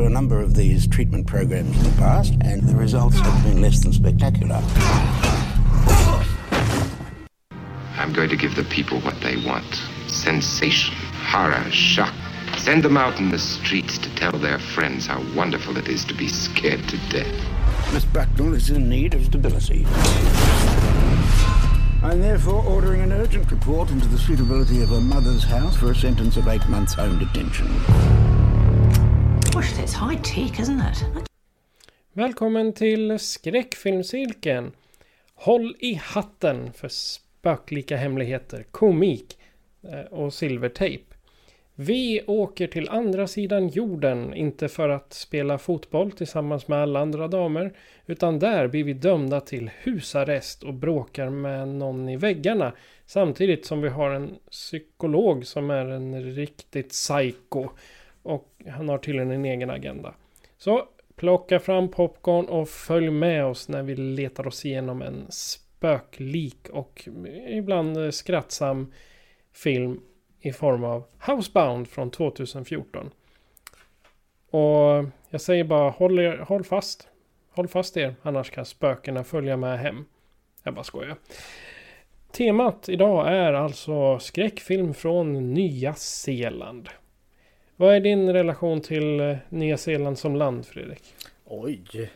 Through a number of these treatment programs in the past, and the results have been less than spectacular. I'm going to give the people what they want sensation, horror, shock. Send them out in the streets to tell their friends how wonderful it is to be scared to death. Miss Bucknell is in need of stability. I'm therefore ordering an urgent report into the suitability of her mother's house for a sentence of eight months home detention. Gosh, it's high tech, isn't it? Välkommen till skräckfilmscirkeln. Håll i hatten för spöklika hemligheter, komik eh, och silvertejp. Vi åker till andra sidan jorden, inte för att spela fotboll tillsammans med alla andra damer, utan där blir vi dömda till husarrest och bråkar med någon i väggarna, samtidigt som vi har en psykolog som är en riktigt psycho. Och han har tydligen en egen agenda. Så plocka fram popcorn och följ med oss när vi letar oss igenom en spöklik och ibland skrattsam film i form av Housebound från 2014. Och jag säger bara håll, er, håll fast. Håll fast er, annars kan spökena följa med hem. Jag bara skojar. Temat idag är alltså skräckfilm från Nya Zeeland. Vad är din relation till eh, Nya Zeeland som land, Fredrik? Oj.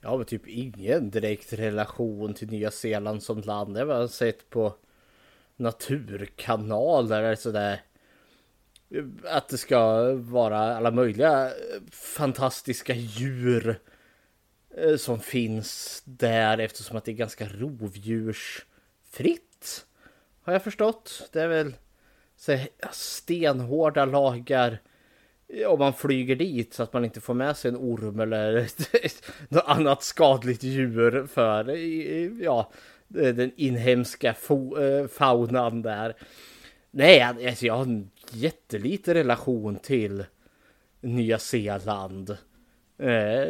Jag har väl typ ingen direkt relation till Nya Zeeland som land. Det har jag sett på naturkanaler eller sådär. Att det ska vara alla möjliga eh, fantastiska djur eh, som finns där eftersom att det är ganska rovdjursfritt. Har jag förstått. Det är väl så stenhårda lagar om man flyger dit så att man inte får med sig en orm eller något annat skadligt djur för ja, den inhemska eh, faunan där. Nej, alltså jag har en jätteliten relation till Nya Zeeland. Eh,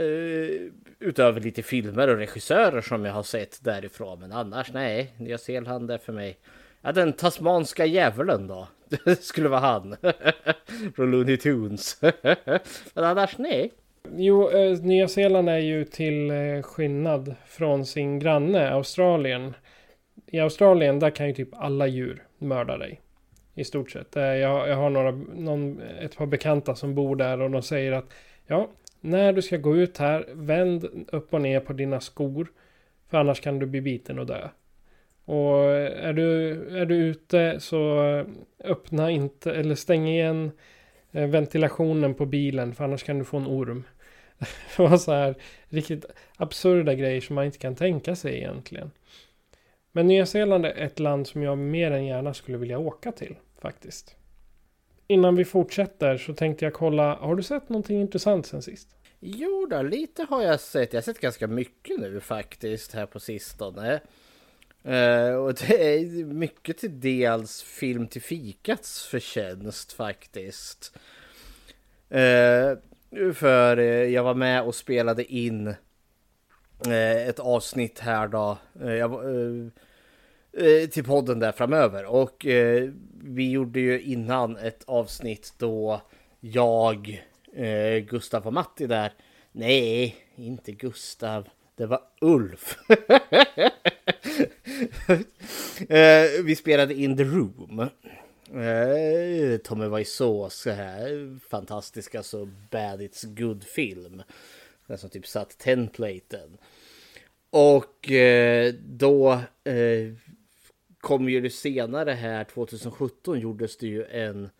utöver lite filmer och regissörer som jag har sett därifrån. Men annars nej, Nya Zeeland är för mig. Ja, den tasmanska djävulen då. Det skulle vara han. Från Looney Tunes. Men annars nej. Jo, eh, Nya Zeeland är ju till eh, skillnad från sin granne Australien. I Australien där kan ju typ alla djur mörda dig. I stort sett. Eh, jag, jag har några, någon, ett par bekanta som bor där och de säger att ja, när du ska gå ut här, vänd upp och ner på dina skor. För annars kan du bli biten och dö. Och är du, är du ute så eh, öppna inte eller stäng igen eh, ventilationen på bilen för annars kan du få en orm. Det var så här riktigt absurda grejer som man inte kan tänka sig egentligen. Men Nya Zeeland är ett land som jag mer än gärna skulle vilja åka till faktiskt. Innan vi fortsätter så tänkte jag kolla, har du sett någonting intressant sen sist? Jo då, lite har jag sett. Jag har sett ganska mycket nu faktiskt här på sistone. Uh, och det är mycket till dels film till fikats förtjänst faktiskt. Uh, för uh, jag var med och spelade in ett avsnitt här då. Jag, till podden där framöver. Och vi gjorde ju innan ett avsnitt då jag, Gustav och Matti där. Nej, inte Gustav. Det var Ulf. Eh, vi spelade in The Room. Eh, Tommy Wiseaus här fantastiska så bad it's good film. Den som typ satt templaten. Och eh, då eh, kom ju det senare här 2017 gjordes det ju en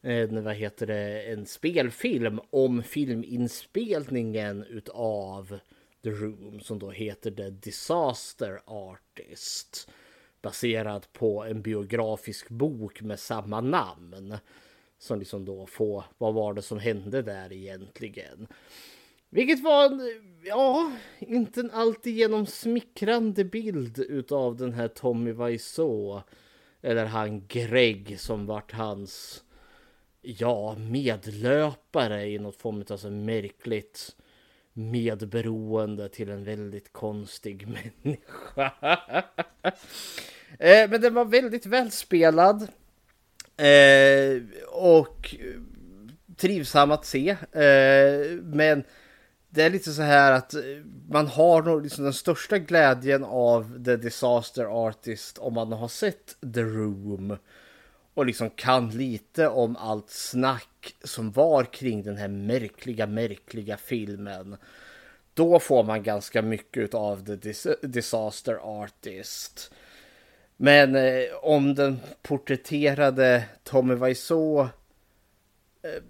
en, vad heter det, en spelfilm om filminspelningen utav The Room som då heter The Disaster Artist. Baserad på en biografisk bok med samma namn. Som liksom då får, vad var det som hände där egentligen? Vilket var en, ja, inte en alltigenom smickrande bild utav den här Tommy Wiseau. Eller han Greg som vart hans, ja, medlöpare i något form av så märkligt medberoende till en väldigt konstig människa. Eh, men den var väldigt välspelad. Eh, och trivsam att se. Eh, men det är lite så här att man har nog liksom den största glädjen av The Disaster Artist om man har sett The Room och liksom kan lite om allt snack som var kring den här märkliga, märkliga filmen. Då får man ganska mycket av The Dis Disaster Artist. Men eh, om den porträtterade Tommy Wiseau eh,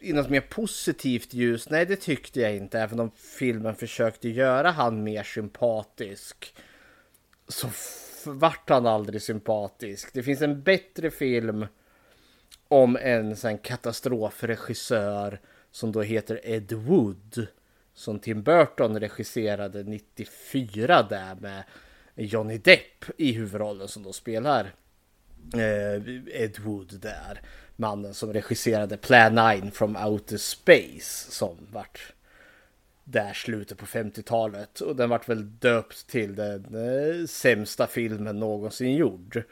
i något mer positivt ljus? Nej, det tyckte jag inte. Även om filmen försökte göra han mer sympatisk. Så vart han aldrig sympatisk. Det finns en bättre film om en sån katastrofregissör som då heter Ed Wood. Som Tim Burton regisserade 94 där med Johnny Depp i huvudrollen som då spelar eh, Ed Wood där. Mannen som regisserade Plan 9 from Outer Space som vart där slutet på 50-talet. Och den vart väl döpt till den eh, sämsta filmen någonsin gjord.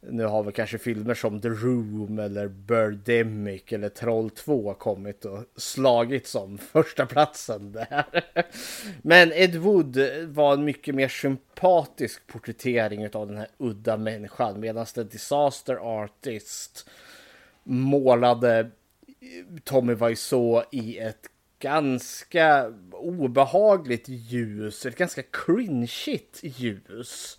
Nu har vi kanske filmer som The Room eller Birdemic eller Troll 2 kommit och slagit som första platsen där. Men Ed Wood var en mycket mer sympatisk porträttering av den här udda människan medan The Disaster Artist målade Tommy Wiseau i ett ganska obehagligt ljus, ett ganska cringeigt ljus.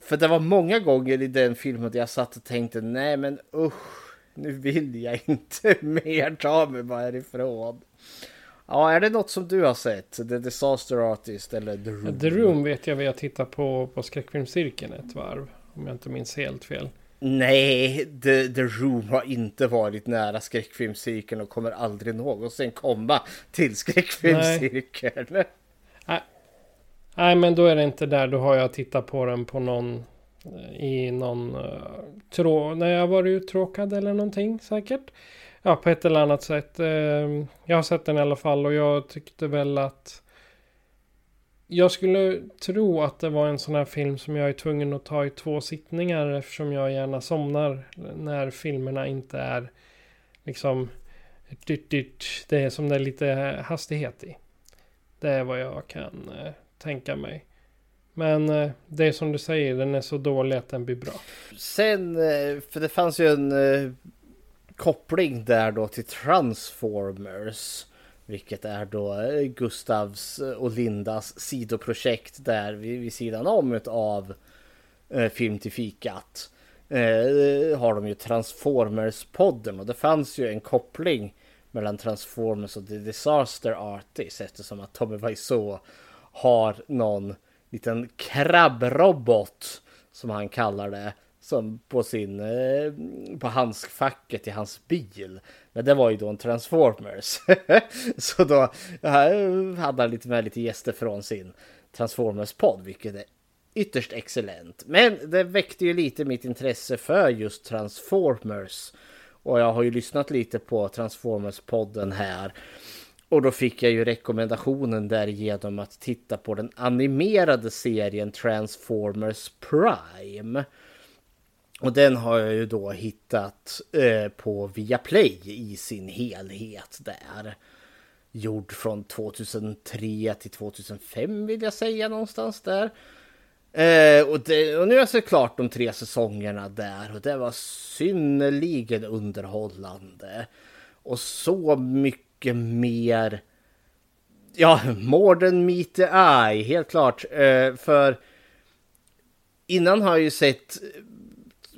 För det var många gånger i den filmen där jag satt och tänkte nej men usch, nu vill jag inte mer, ta mig bara härifrån. Ja, är det något som du har sett? The Disaster Artist eller The Room? The Room vet jag vi har tittat på på skräckfilmscirkeln ett varv. Om jag inte minns helt fel. Nej, The, The Room har inte varit nära skräckfilmscirkeln och kommer aldrig någonsin komma till skräckfilmscirkeln. Nej. Nej, men då är det inte där. Då har jag tittat på den på någon i någon uh, trå... När jag var uttråkad eller någonting säkert. Ja, på ett eller annat sätt. Uh, jag har sett den i alla fall och jag tyckte väl att jag skulle tro att det var en sån här film som jag är tvungen att ta i två sittningar eftersom jag gärna somnar när filmerna inte är liksom det är som det är lite hastighet i. Det är vad jag kan eh, tänka mig. Men eh, det är som du säger, den är så dålig att den blir bra. Sen, eh, för det fanns ju en eh, koppling där då till Transformers. Vilket är då eh, Gustavs och Lindas sidoprojekt där vid, vid sidan om av eh, Film till fikat. Eh, har de ju Transformers-podden och det fanns ju en koppling mellan Transformers och The Disaster Artist eftersom att Tommy Wiseau har någon liten krabbrobot som han kallar det som på sin eh, på handskfacket i hans bil men det var ju då en Transformers. så då hade han lite med lite gäster från sin Transformers-podd, vilket är ytterst excellent. Men det väckte ju lite mitt intresse för just Transformers. Och jag har ju lyssnat lite på Transformers-podden här. Och då fick jag ju rekommendationen där genom att titta på den animerade serien Transformers Prime. Och den har jag ju då hittat eh, på Viaplay i sin helhet där. Gjord från 2003 till 2005 vill jag säga någonstans där. Eh, och, det, och nu har jag sett klart de tre säsongerna där och det var synnerligen underhållande. Och så mycket mer. Ja, more than meet the eye, helt klart. Eh, för innan har jag ju sett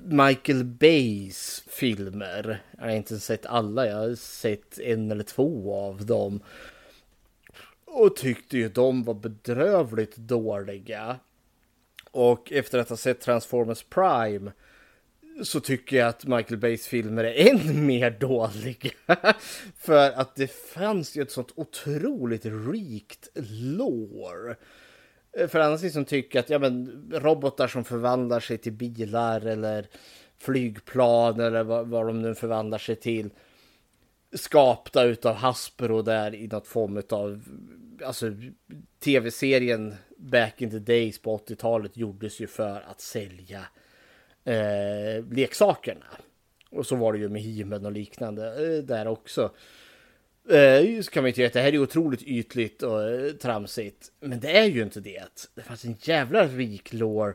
Michael Bays filmer. Jag har inte sett alla, jag har sett en eller två av dem. Och tyckte ju de var bedrövligt dåliga. Och efter att ha sett Transformers Prime så tycker jag att Michael Bays filmer är än mer dåliga. För att det fanns ju ett sånt otroligt rikt lore. Eh, för annars liksom tycker att ja, men, robotar som förvandlar sig till bilar eller flygplan eller vad, vad de nu förvandlar sig till. Skapta utav Hasbro där i något form av alltså tv-serien back in the days på 80-talet gjordes ju för att sälja eh, leksakerna. Och så var det ju med he och liknande eh, där också. Eh, så kan man ju tycka att det här är otroligt ytligt och eh, tramsigt. Men det är ju inte det. Det fanns en jävla rik lore.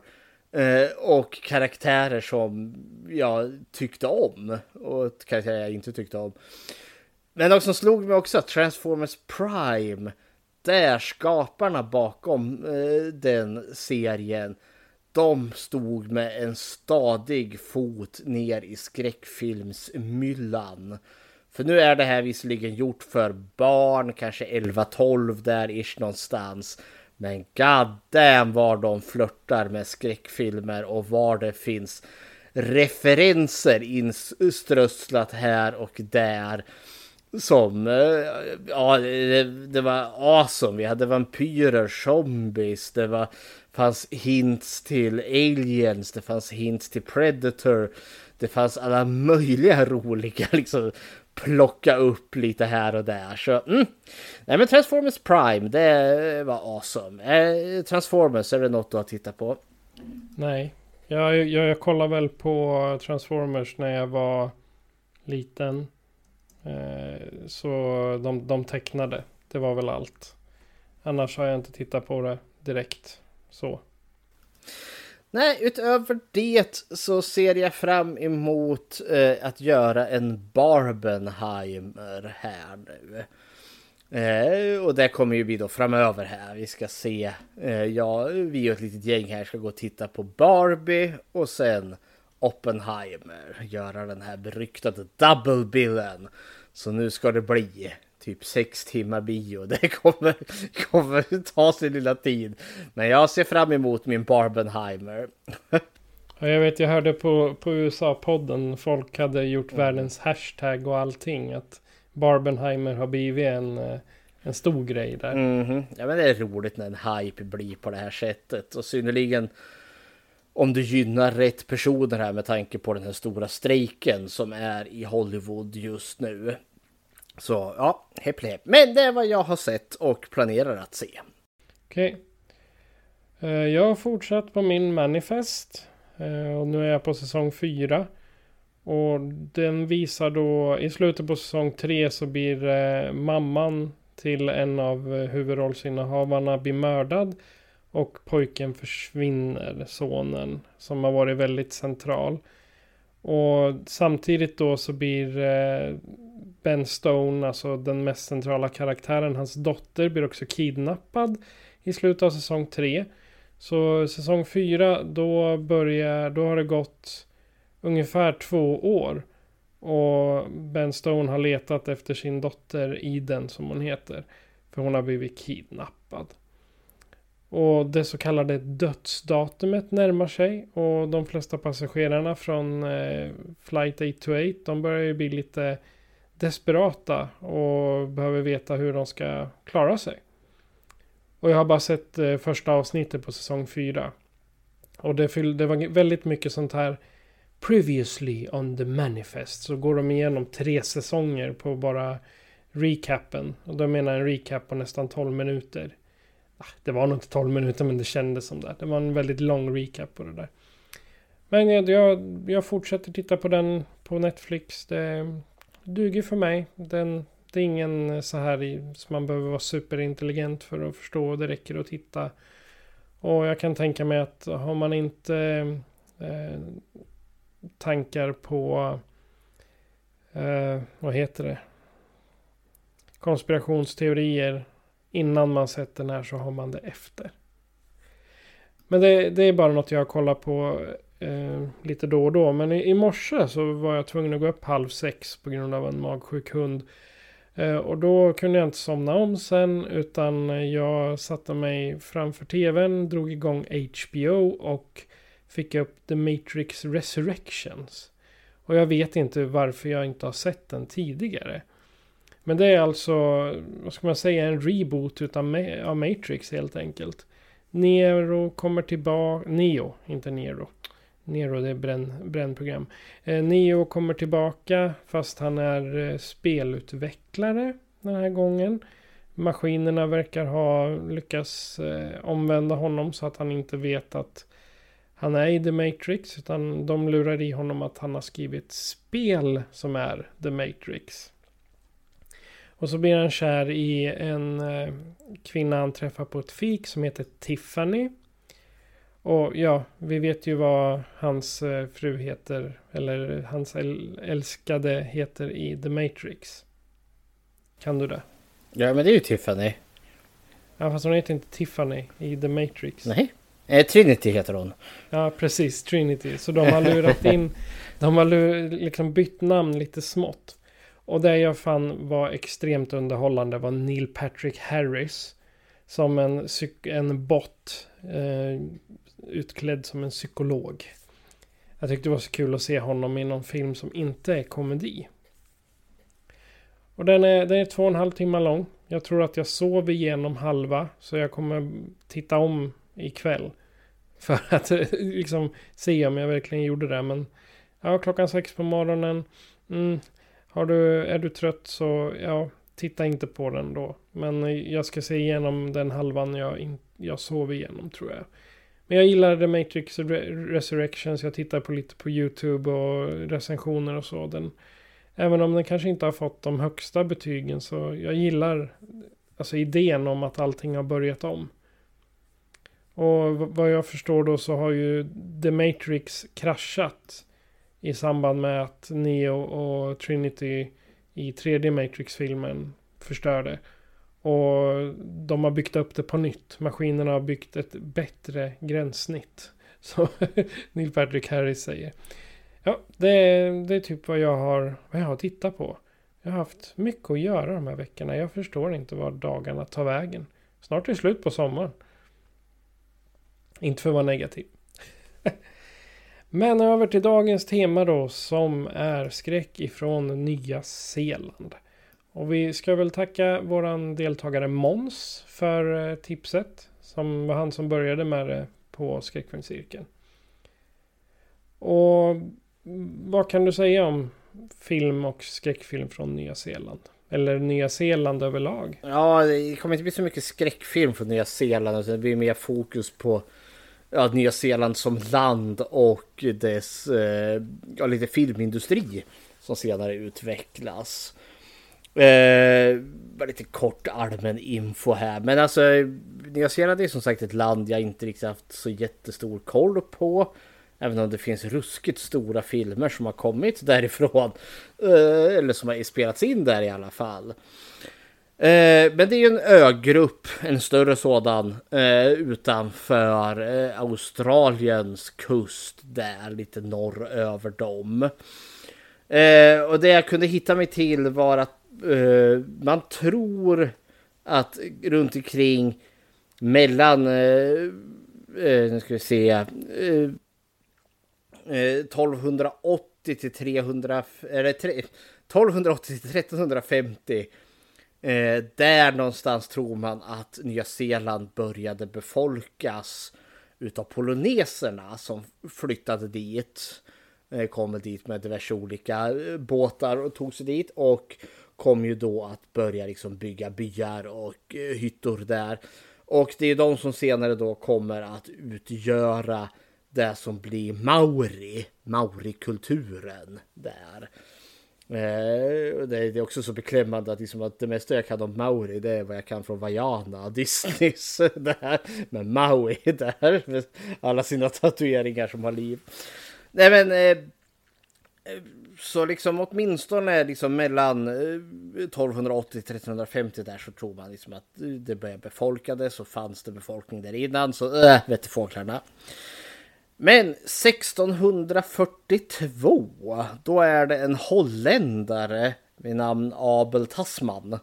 Eh, och karaktärer som jag tyckte om. Och karaktärer jag inte tyckte om. Men något som slog mig också, Transformers Prime där skaparna bakom eh, den serien de stod med en stadig fot ner i skräckfilmsmyllan. För nu är det här visserligen gjort för barn, kanske 11-12 där ish någonstans. Men god damn var de flörtar med skräckfilmer och var det finns referenser inströsslat här och där som, eh, ja det, det, var awesome. Vi hade vampyrer, zombies, det var, fanns hints till aliens, det fanns hints till predator. Det fanns alla möjliga roliga liksom plocka upp lite här och där. Så, mm. Nej men Transformers Prime, det var awesome. Eh, Transformers, är det något du har tittat på? Nej, jag, jag, jag kollade väl på Transformers när jag var liten. Eh, så de, de tecknade. Det var väl allt. Annars har jag inte tittat på det direkt. Så. Nej, utöver det så ser jag fram emot eh, att göra en Barbenheimer här nu. Eh, och det kommer ju bli då framöver här. Vi ska se. Eh, ja, vi och ett litet gäng här ska gå och titta på Barbie och sen Oppenheimer göra den här beryktade double billen. Så nu ska det bli typ sex timmar bio. Det kommer, kommer ta sin lilla tid. Men jag ser fram emot min Barbenheimer. Ja, jag vet, jag hörde på, på USA-podden. Folk hade gjort mm. världens hashtag och allting. Att Barbenheimer har blivit en, eh, en stor grej där. Mm -hmm. Ja, men det är roligt när en hype blir på det här sättet. Och synnerligen om du gynnar rätt personer här med tanke på den här stora strejken som är i Hollywood just nu. Så ja, hepp hepp. Men det är vad jag har sett och planerar att se. Okej. Okay. Jag har fortsatt på min manifest. Eh, och nu är jag på säsong 4. Och den visar då i slutet på säsong 3 så blir mamman till en av huvudrollsinnehavarna blir mördad. Och pojken försvinner, sonen, som har varit väldigt central. Och samtidigt då så blir eh, Ben Stone, alltså den mest centrala karaktären, hans dotter blir också kidnappad i slutet av säsong 3. Så säsong 4, då börjar, då har det gått ungefär två år. Och Ben Stone har letat efter sin dotter Iden som hon heter. För hon har blivit kidnappad. Och det så kallade dödsdatumet närmar sig. Och de flesta passagerarna från eh, flight 828 de börjar ju bli lite desperata och behöver veta hur de ska klara sig. Och jag har bara sett eh, första avsnittet på säsong 4. Och det, fyll, det var väldigt mycket sånt här Previously on the manifest. Så går de igenom tre säsonger på bara recapen. Och då menar jag en recap på nästan 12 minuter. Ah, det var nog inte 12 minuter men det kändes som det. Det var en väldigt lång recap på det där. Men jag, jag, jag fortsätter titta på den på Netflix. Det duger för mig. Den, det är ingen eh, så här i, som man behöver vara superintelligent för att förstå. Det räcker att titta. Och jag kan tänka mig att har man inte eh, tankar på eh, vad heter det? Konspirationsteorier innan man sett den här så har man det efter. Men det, det är bara något jag kollar på eh, lite då och då. Men i, i morse så var jag tvungen att gå upp halv sex på grund av en magsjuk hund. Eh, och då kunde jag inte somna om sen utan jag satte mig framför tvn, drog igång HBO och fick upp The Matrix Resurrections. Och jag vet inte varför jag inte har sett den tidigare. Men det är alltså, vad ska man säga, en reboot utav av Matrix helt enkelt. Nero kommer tillbaka, Neo, inte Nero. Nero det är bränn, brännprogram. Eh, Neo kommer tillbaka fast han är eh, spelutvecklare den här gången. Maskinerna verkar ha lyckats eh, omvända honom så att han inte vet att han är i The Matrix. Utan de lurar i honom att han har skrivit spel som är The Matrix. Och så blir han kär i en eh, kvinna han träffar på ett fik som heter Tiffany. Och ja, vi vet ju vad hans eh, fru heter. Eller hans älskade heter i The Matrix. Kan du det? Ja, men det är ju Tiffany. Ja, fast hon heter inte Tiffany i The Matrix. Nej. Eh, Trinity heter hon. Ja, precis. Trinity. Så de har lurat in... de har liksom bytt namn lite smått. Och det jag fann var extremt underhållande var Neil Patrick Harris. Som en, en bot. Eh, utklädd som en psykolog. Jag tyckte det var så kul att se honom i någon film som inte är komedi. Och den är, den är två och en halv timme lång. Jag tror att jag sov igenom halva. Så jag kommer titta om ikväll. För att liksom se om jag verkligen gjorde det. Men ja, klockan sex på morgonen. Mm, har du, är du trött så ja, titta inte på den då. Men jag ska se igenom den halvan jag, in, jag sov igenom tror jag. Men jag gillar The Matrix Resurrections. Jag tittar på lite på YouTube och recensioner och så. Den, även om den kanske inte har fått de högsta betygen så jag gillar alltså idén om att allting har börjat om. Och vad jag förstår då så har ju The Matrix kraschat i samband med att Neo och Trinity i tredje Matrix-filmen förstörde. Och de har byggt upp det på nytt. Maskinerna har byggt ett bättre gränssnitt. Som Neil Patrick Harris säger. Ja, det är, det är typ vad jag, har, vad jag har tittat på. Jag har haft mycket att göra de här veckorna. Jag förstår inte var dagarna tar vägen. Snart är det slut på sommaren. Inte för att vara negativ. Men över till dagens tema då som är skräck ifrån Nya Zeeland. Och vi ska väl tacka våran deltagare Mons för eh, tipset. Som var han som började med det på skräckfilmscirkeln. Och mm, vad kan du säga om film och skräckfilm från Nya Zeeland? Eller Nya Zeeland överlag? Ja, det kommer inte bli så mycket skräckfilm från Nya Zeeland. Alltså, det blir mer fokus på ja, Nya Zeeland som land och dess eh, ja, lite filmindustri som senare utvecklas. Eh, lite kort allmän info här. Men alltså Nya Zeeland är som sagt ett land jag inte riktigt haft så jättestor koll på. Även om det finns ruskigt stora filmer som har kommit därifrån. Eh, eller som har spelats in där i alla fall. Eh, men det är ju en ögrupp, en större sådan, eh, utanför eh, Australiens kust där, lite norr över dem. Eh, och det jag kunde hitta mig till var att eh, man tror att runt omkring mellan, eh, eh nu ska vi se, eh, eh, 1280 till 300, eller 1280 till 1350 Eh, där någonstans tror man att Nya Zeeland började befolkas utav poloneserna som flyttade dit. Eh, kom dit med diverse olika eh, båtar och tog sig dit och kom ju då att börja liksom bygga byar och eh, hyttor där. Och det är de som senare då kommer att utgöra det som blir Mauri, Maurikulturen där. Eh, det är också så beklämmande att, liksom att det mesta jag kan om Mauri det är vad jag kan från Vajana, Disneys där. Men Maui där med alla sina tatueringar som har liv. Nej men eh, eh så liksom åtminstone liksom mellan eh, 1280-1350 där så tror man liksom att eh, det började befolkades och fanns det befolkning där innan så äh, vet fåglarna. Men 1642 då är det en holländare vid namn Abel Tasman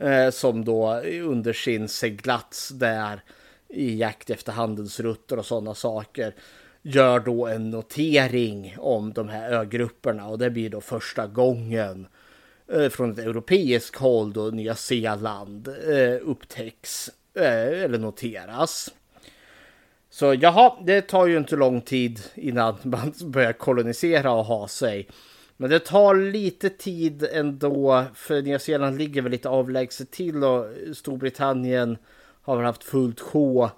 eh, som då under sin seglats där i jakt efter handelsrutter och sådana saker gör då en notering om de här ögrupperna och det blir då första gången eh, från ett europeiskt håll då Nya Zeeland eh, upptäcks eh, eller noteras. Så jaha, det tar ju inte lång tid innan man börjar kolonisera och ha sig. Men det tar lite tid ändå, för Nya Zeeland ligger väl lite avlägset till och Storbritannien har väl haft fullt sjå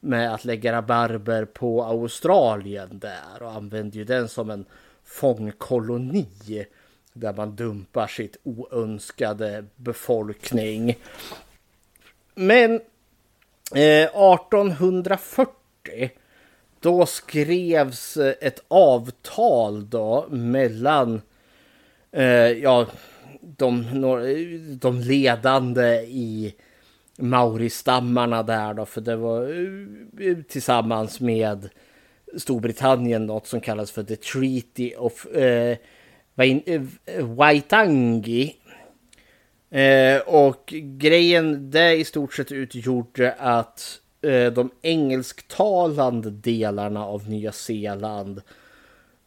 med att lägga rabarber på Australien där och använder ju den som en fångkoloni där man dumpar sitt oönskade befolkning. Men eh, 1840 då skrevs eh, ett avtal då mellan eh, ja, de, de ledande i Mauristammarna där då, för det var eh, tillsammans med Storbritannien något som kallas för The Treaty of eh, eh Waitangi. Eh, och grejen det i stort sett utgjorde att Eh, de engelsktalande delarna av Nya Zeeland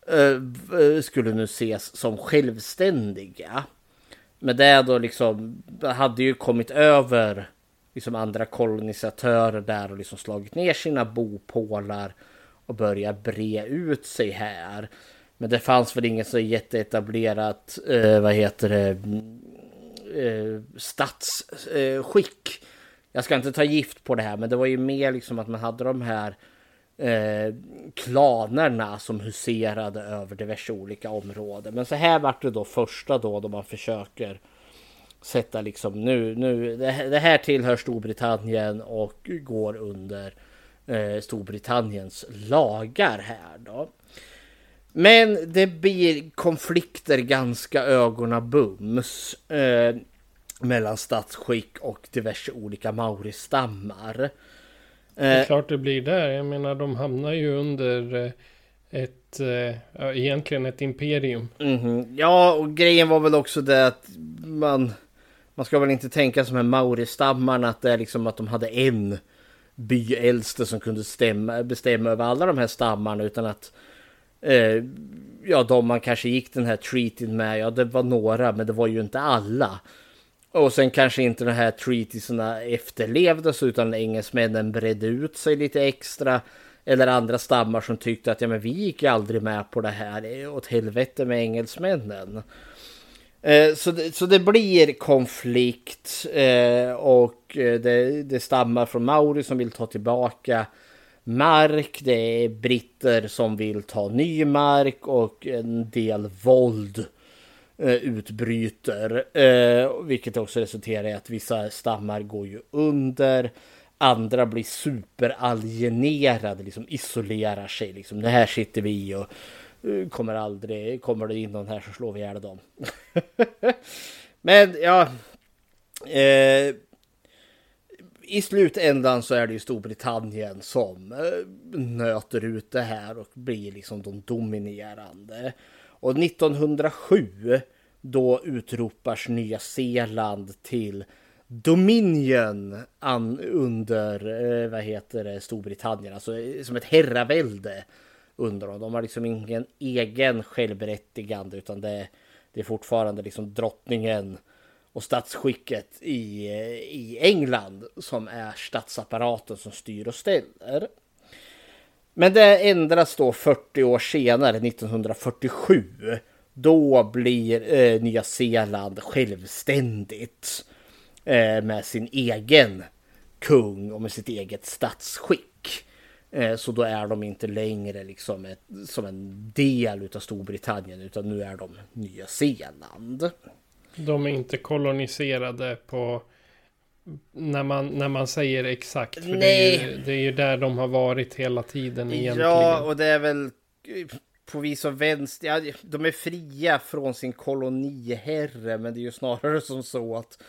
eh, eh, skulle nu ses som självständiga. Men det då liksom hade ju kommit över liksom andra kolonisatörer där och liksom slagit ner sina bopålar och börjat bre ut sig här. Men det fanns väl inget så jätteetablerat, eh, vad heter det, mm, eh, statsskick eh, jag ska inte ta gift på det här, men det var ju mer liksom att man hade de här eh, klanerna som huserade över diverse olika områden. Men så här vart det då första då, då man försöker sätta liksom nu, nu det här tillhör Storbritannien och går under eh, Storbritanniens lagar här då. Men det blir konflikter ganska ögonabums. Eh, mellan statsskick och diverse olika mauristammar. Det är eh, klart det blir där. Jag menar de hamnar ju under eh, ett, äh, egentligen ett imperium. Mm -hmm. Ja, och grejen var väl också det att man, man ska väl inte tänka som en mauristammarna att det är liksom att de hade en byäldste som kunde stämma, bestämma över alla de här stammarna utan att eh, ja, de man kanske gick den här treatin med, ja det var några men det var ju inte alla. Och sen kanske inte de här treatisarna efterlevdes utan engelsmännen bredde ut sig lite extra. Eller andra stammar som tyckte att ja, men vi gick ju aldrig med på det här. Åt helvete med engelsmännen. Eh, så, det, så det blir konflikt eh, och eh, det, det stammar från Mauri som vill ta tillbaka mark. Det är britter som vill ta ny mark och en del våld Eh, utbryter. Eh, vilket också resulterar i att vissa stammar går ju under. Andra blir superalienerade, liksom isolerar sig. Liksom, det här sitter vi i och eh, kommer aldrig, kommer det in någon här så slår vi ihjäl dem. Men ja. Eh, I slutändan så är det ju Storbritannien som nöter ut det här och blir liksom de dominerande. Och 1907 då utropars Nya Zeeland till Dominion under eh, vad heter det, Storbritannien, alltså eh, som ett herravälde under dem. De har liksom ingen egen självberättigande utan det det är fortfarande liksom drottningen och statsskicket i, eh, i England som är statsapparaten som styr och ställer. Men det ändras då 40 år senare, 1947. Då blir eh, Nya Zeeland självständigt eh, med sin egen kung och med sitt eget statsskick. Eh, så då är de inte längre liksom ett, som en del av Storbritannien utan nu är de Nya Zeeland. De är inte koloniserade på när man, när man säger exakt. För Nej. Det, är ju, det är ju där de har varit hela tiden egentligen. Ja, och det är väl på vis och vänster. Ja, de är fria från sin koloniherre, men det är ju snarare som så att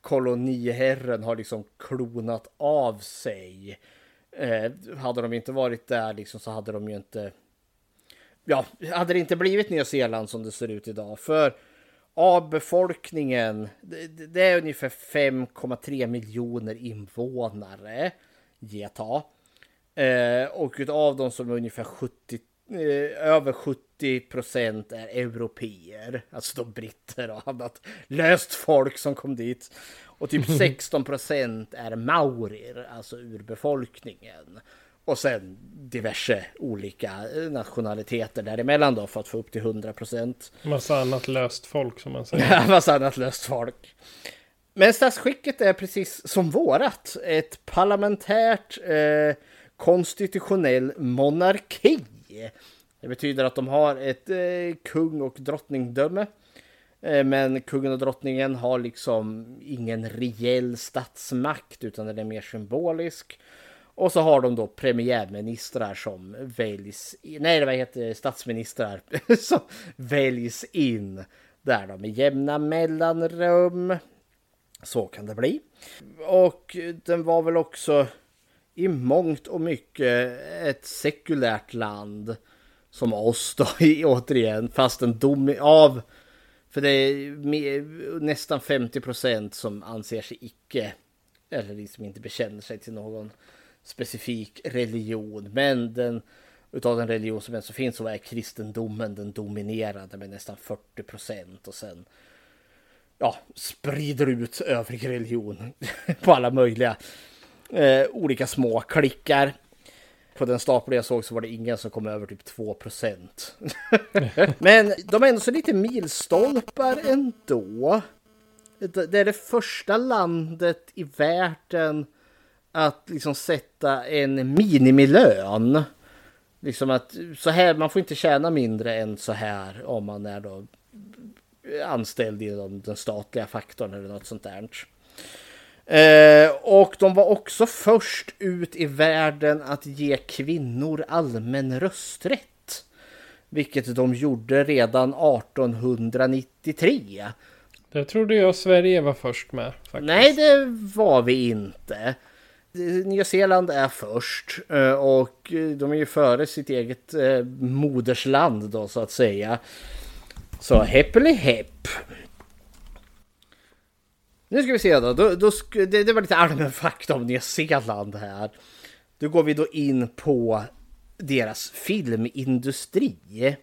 koloniherren har liksom klonat av sig. Eh, hade de inte varit där liksom så hade de ju inte. Ja, hade det inte blivit Nya Zeeland som det ser ut idag. För av befolkningen, det, det är ungefär 5,3 miljoner invånare. Geta. Eh, och utav dem som är ungefär 70, över 70 procent är europeer. Alltså de britter och annat löst folk som kom dit. Och typ 16 procent är maurier, alltså urbefolkningen. Och sen diverse olika nationaliteter däremellan då för att få upp till 100 procent. Massa annat löst folk som man säger. Massa annat löst folk. Men statsskicket är precis som vårat. Ett parlamentärt eh, konstitutionell monarki. Det betyder att de har ett eh, kung och drottningdöme. Eh, men kungen och drottningen har liksom ingen reell statsmakt utan den är mer symbolisk. Och så har de då premiärministrar som väljs, nej vad heter statsministrar som väljs in där de med jämna mellanrum. Så kan det bli. Och den var väl också i mångt och mycket ett sekulärt land som oss då återigen fast en dom av för det är nästan 50 procent som anser sig icke eller liksom inte bekänner sig till någon specifik religion. Men den utav den religion som ens finns så är kristendomen den dominerande med nästan 40 procent och sen ja, sprider ut övrig religion på alla möjliga eh, olika små klickar. På den stapel jag såg så var det ingen som kom över typ 2 procent. Men de är ändå så lite milstolpar ändå. Det är det första landet i världen att liksom sätta en minimilön. Liksom att så här, man får inte tjäna mindre än så här om man är då anställd inom den statliga faktorn eller något sånt där. Eh, och de var också först ut i världen att ge kvinnor allmän rösträtt. Vilket de gjorde redan 1893. Det trodde jag Sverige var först med. Faktiskt. Nej, det var vi inte. Nya Zeeland är först eh, och de är ju före sitt eget eh, modersland då så att säga. Så heppeli hepp. Nu ska vi se då. då, då det, det var lite allmän fakta om Nya Zeeland här. Då går vi då in på deras filmindustri.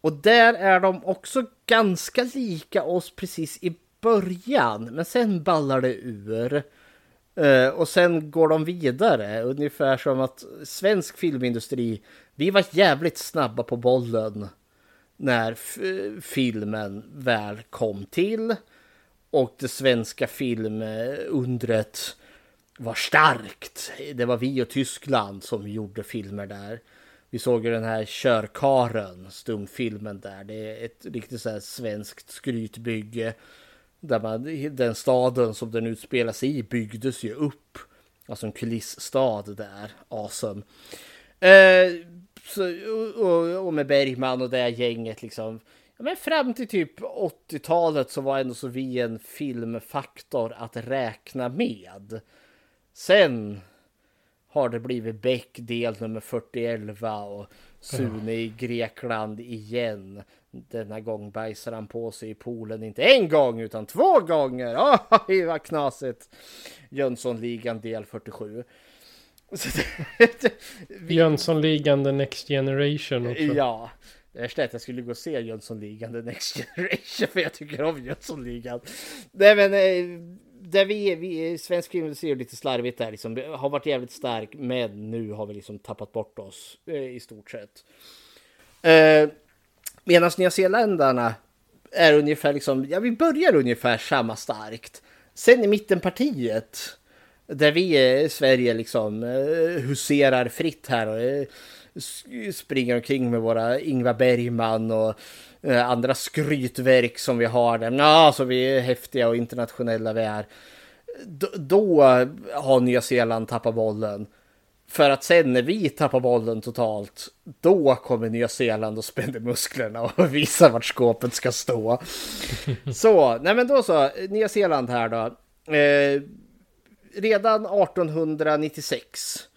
Och där är de också ganska lika oss precis i början. Men sen ballar det ur. Uh, och sen går de vidare, ungefär som att svensk filmindustri, vi var jävligt snabba på bollen när filmen väl kom till. Och det svenska filmundret var starkt. Det var vi och Tyskland som gjorde filmer där. Vi såg ju den här Körkaren, stumfilmen där. Det är ett riktigt så här svenskt skrytbygge där man, den staden som den utspelar sig i byggdes ju upp. Alltså en kulissstad där. Awesome. Eh, så, och, och, med Bergman och det gänget liksom. Ja, men fram till typ 80-talet så var ändå så vi en filmfaktor att räkna med. Sen har det blivit Beck del nummer 4011 och Sune i Grekland igen. Denna gång bajsar han på sig i poolen inte en gång utan två gånger. Oj, vad knasigt. Jönssonligan del 47. Jönssonligan the next generation också. Ja. Det värsta är att jag skulle gå och se Jönssonligan The Next Generation för jag tycker om Jönssonligan. Nej men eh, där vi, vi svensk film ser lite slarvigt där liksom. Har varit jävligt stark men nu har vi liksom tappat bort oss eh, i stort sett. Eh, Medan Nya Zeeländarna är ungefär liksom, ja vi börjar ungefär samma starkt. Sen i mittenpartiet där vi i Sverige liksom huserar fritt här och springer omkring med våra Ingvar Bergman och eh, andra skrytverk som vi har där. Ja, så vi är häftiga och internationella vi är. D då har Nya Zeeland tappat bollen. För att sen när vi tappar bollen totalt, då kommer Nya Zeeland och spänner musklerna och visar vart skåpet ska stå. så, nej men då så, Nya Zeeland här då. Eh, redan 1896 eh,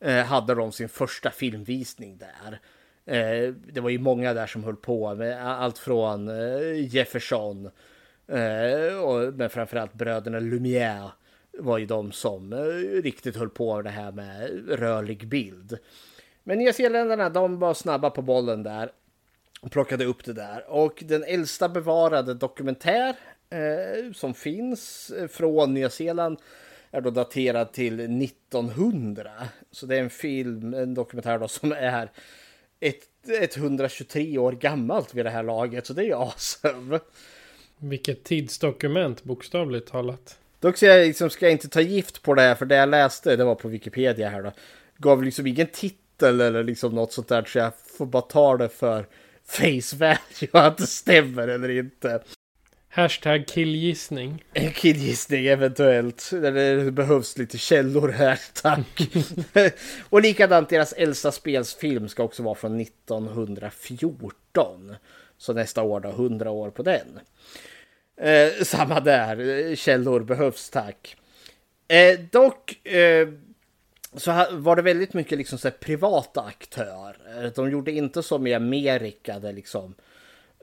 Eh, hade de sin första filmvisning där. Eh, det var ju många där som höll på med allt från eh, Jefferson och men framförallt bröderna Lumière var ju de som riktigt höll på det här med rörlig bild. Men nyzeeländarna, de var snabba på bollen där och plockade upp det där. Och den äldsta bevarade dokumentär eh, som finns från Nya Zeeland är då daterad till 1900. Så det är en film, en dokumentär då som är ett, 123 år gammalt vid det här laget. Så det är ju awesome. Vilket tidsdokument bokstavligt talat. Dock ska jag, liksom, ska jag inte ta gift på det här för det jag läste, det var på Wikipedia här då. Gav liksom ingen titel eller liksom något sånt där så jag får bara ta det för face value att det stämmer eller inte. Hashtag killgissning. Killgissning eventuellt. Det behövs lite källor här, tack. och likadant deras äldsta spelsfilm ska också vara från 1914. Så nästa år då, 100 år på den. Eh, samma där, källor behövs tack. Eh, dock eh, så var det väldigt mycket liksom så privata aktörer. De gjorde inte som i Amerika där liksom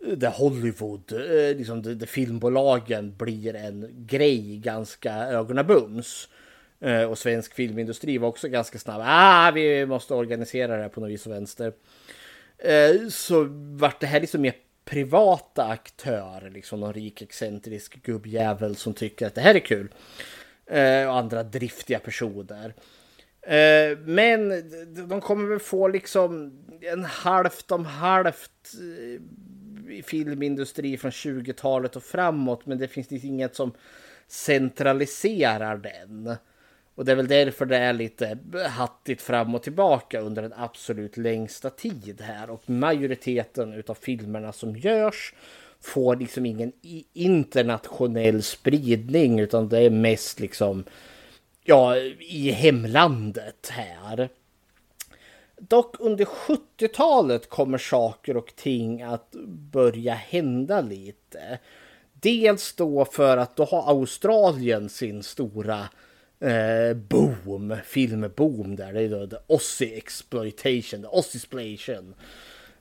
där Hollywood, eh, liksom liksom där filmbolagen blir en grej ganska ögonabums. Eh, och svensk filmindustri var också ganska snabb. Ah, vi måste organisera det här på något vis och vänster. Eh, så vart det här liksom mer privata aktörer, liksom någon rik excentrisk gubbjävel som tycker att det här är kul. Och andra driftiga personer. Men de kommer väl få liksom en halvt om halvt filmindustri från 20-talet och framåt men det finns liksom inget som centraliserar den. Och det är väl därför det är lite hattigt fram och tillbaka under den absolut längsta tid här. Och majoriteten utav filmerna som görs får liksom ingen internationell spridning utan det är mest liksom ja, i hemlandet här. Dock under 70-talet kommer saker och ting att börja hända lite. Dels då för att då har Australien sin stora eh, boom, filmboom där. Det är då the Aussie exploitation, the Aussiesplation.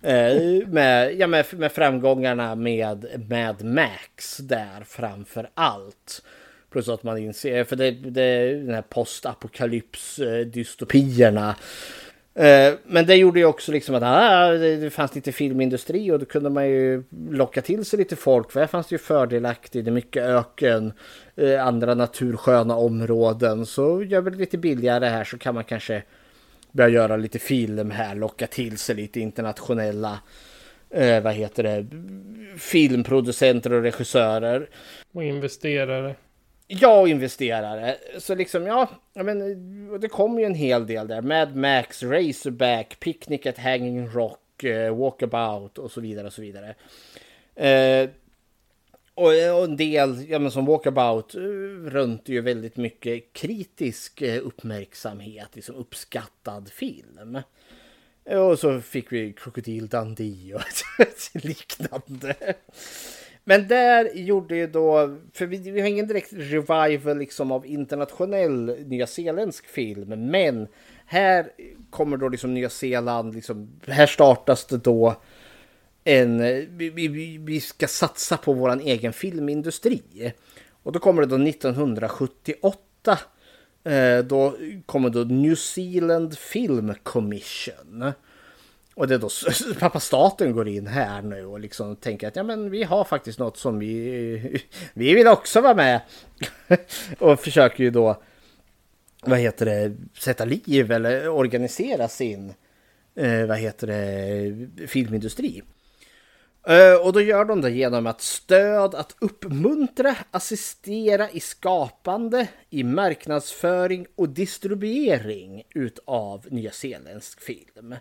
Eh, med, ja, med, med framgångarna med Mad Max där framför allt. Plus att man inser, för det, det den här postapokalyps eh, dystopierna Eh, Eh, men det gjorde ju också liksom att ah, det fanns lite filmindustri och då kunde man ju locka till sig lite folk. För här fanns det ju fördelaktigt, det är mycket öken, eh, andra natursköna områden. Så gör vi det lite billigare här så kan man kanske börja göra lite film här, locka till sig lite internationella eh, vad heter det, filmproducenter och regissörer. Och investerare. Ja, och investerare. Så liksom, ja, men det kom ju en hel del där. Mad Max, Razorback, Picnic at Hanging Rock, eh, Walkabout och så vidare och så vidare. Eh, och, och, en del, ja men som Walkabout, rönte runt ju väldigt mycket kritisk eh, uppmärksamhet, liksom uppskattad film. Och så fick vi Krokodil Dundee och liknande. Men där gjorde ju då, för vi, vi har ingen direkt revival liksom av internationell nyzeeländsk film, men här kommer då liksom Nya Zeeland, liksom, här startas det då en, vi, vi, vi ska satsa på våran egen filmindustri. Och då kommer det då 1978. Eh, då kommer då New Zealand Film Commission. Och det är då pappa staten går in här nu och liksom tänker att ja men vi har faktiskt något som vi, vi vill också vara med. och försöker ju då, vad heter det, sätta liv eller organisera sin, eh, vad heter det, filmindustri. Eh, och då gör de det genom att stöd, att uppmuntra, assistera i skapande, i marknadsföring och distribuering utav nyzeeländsk film.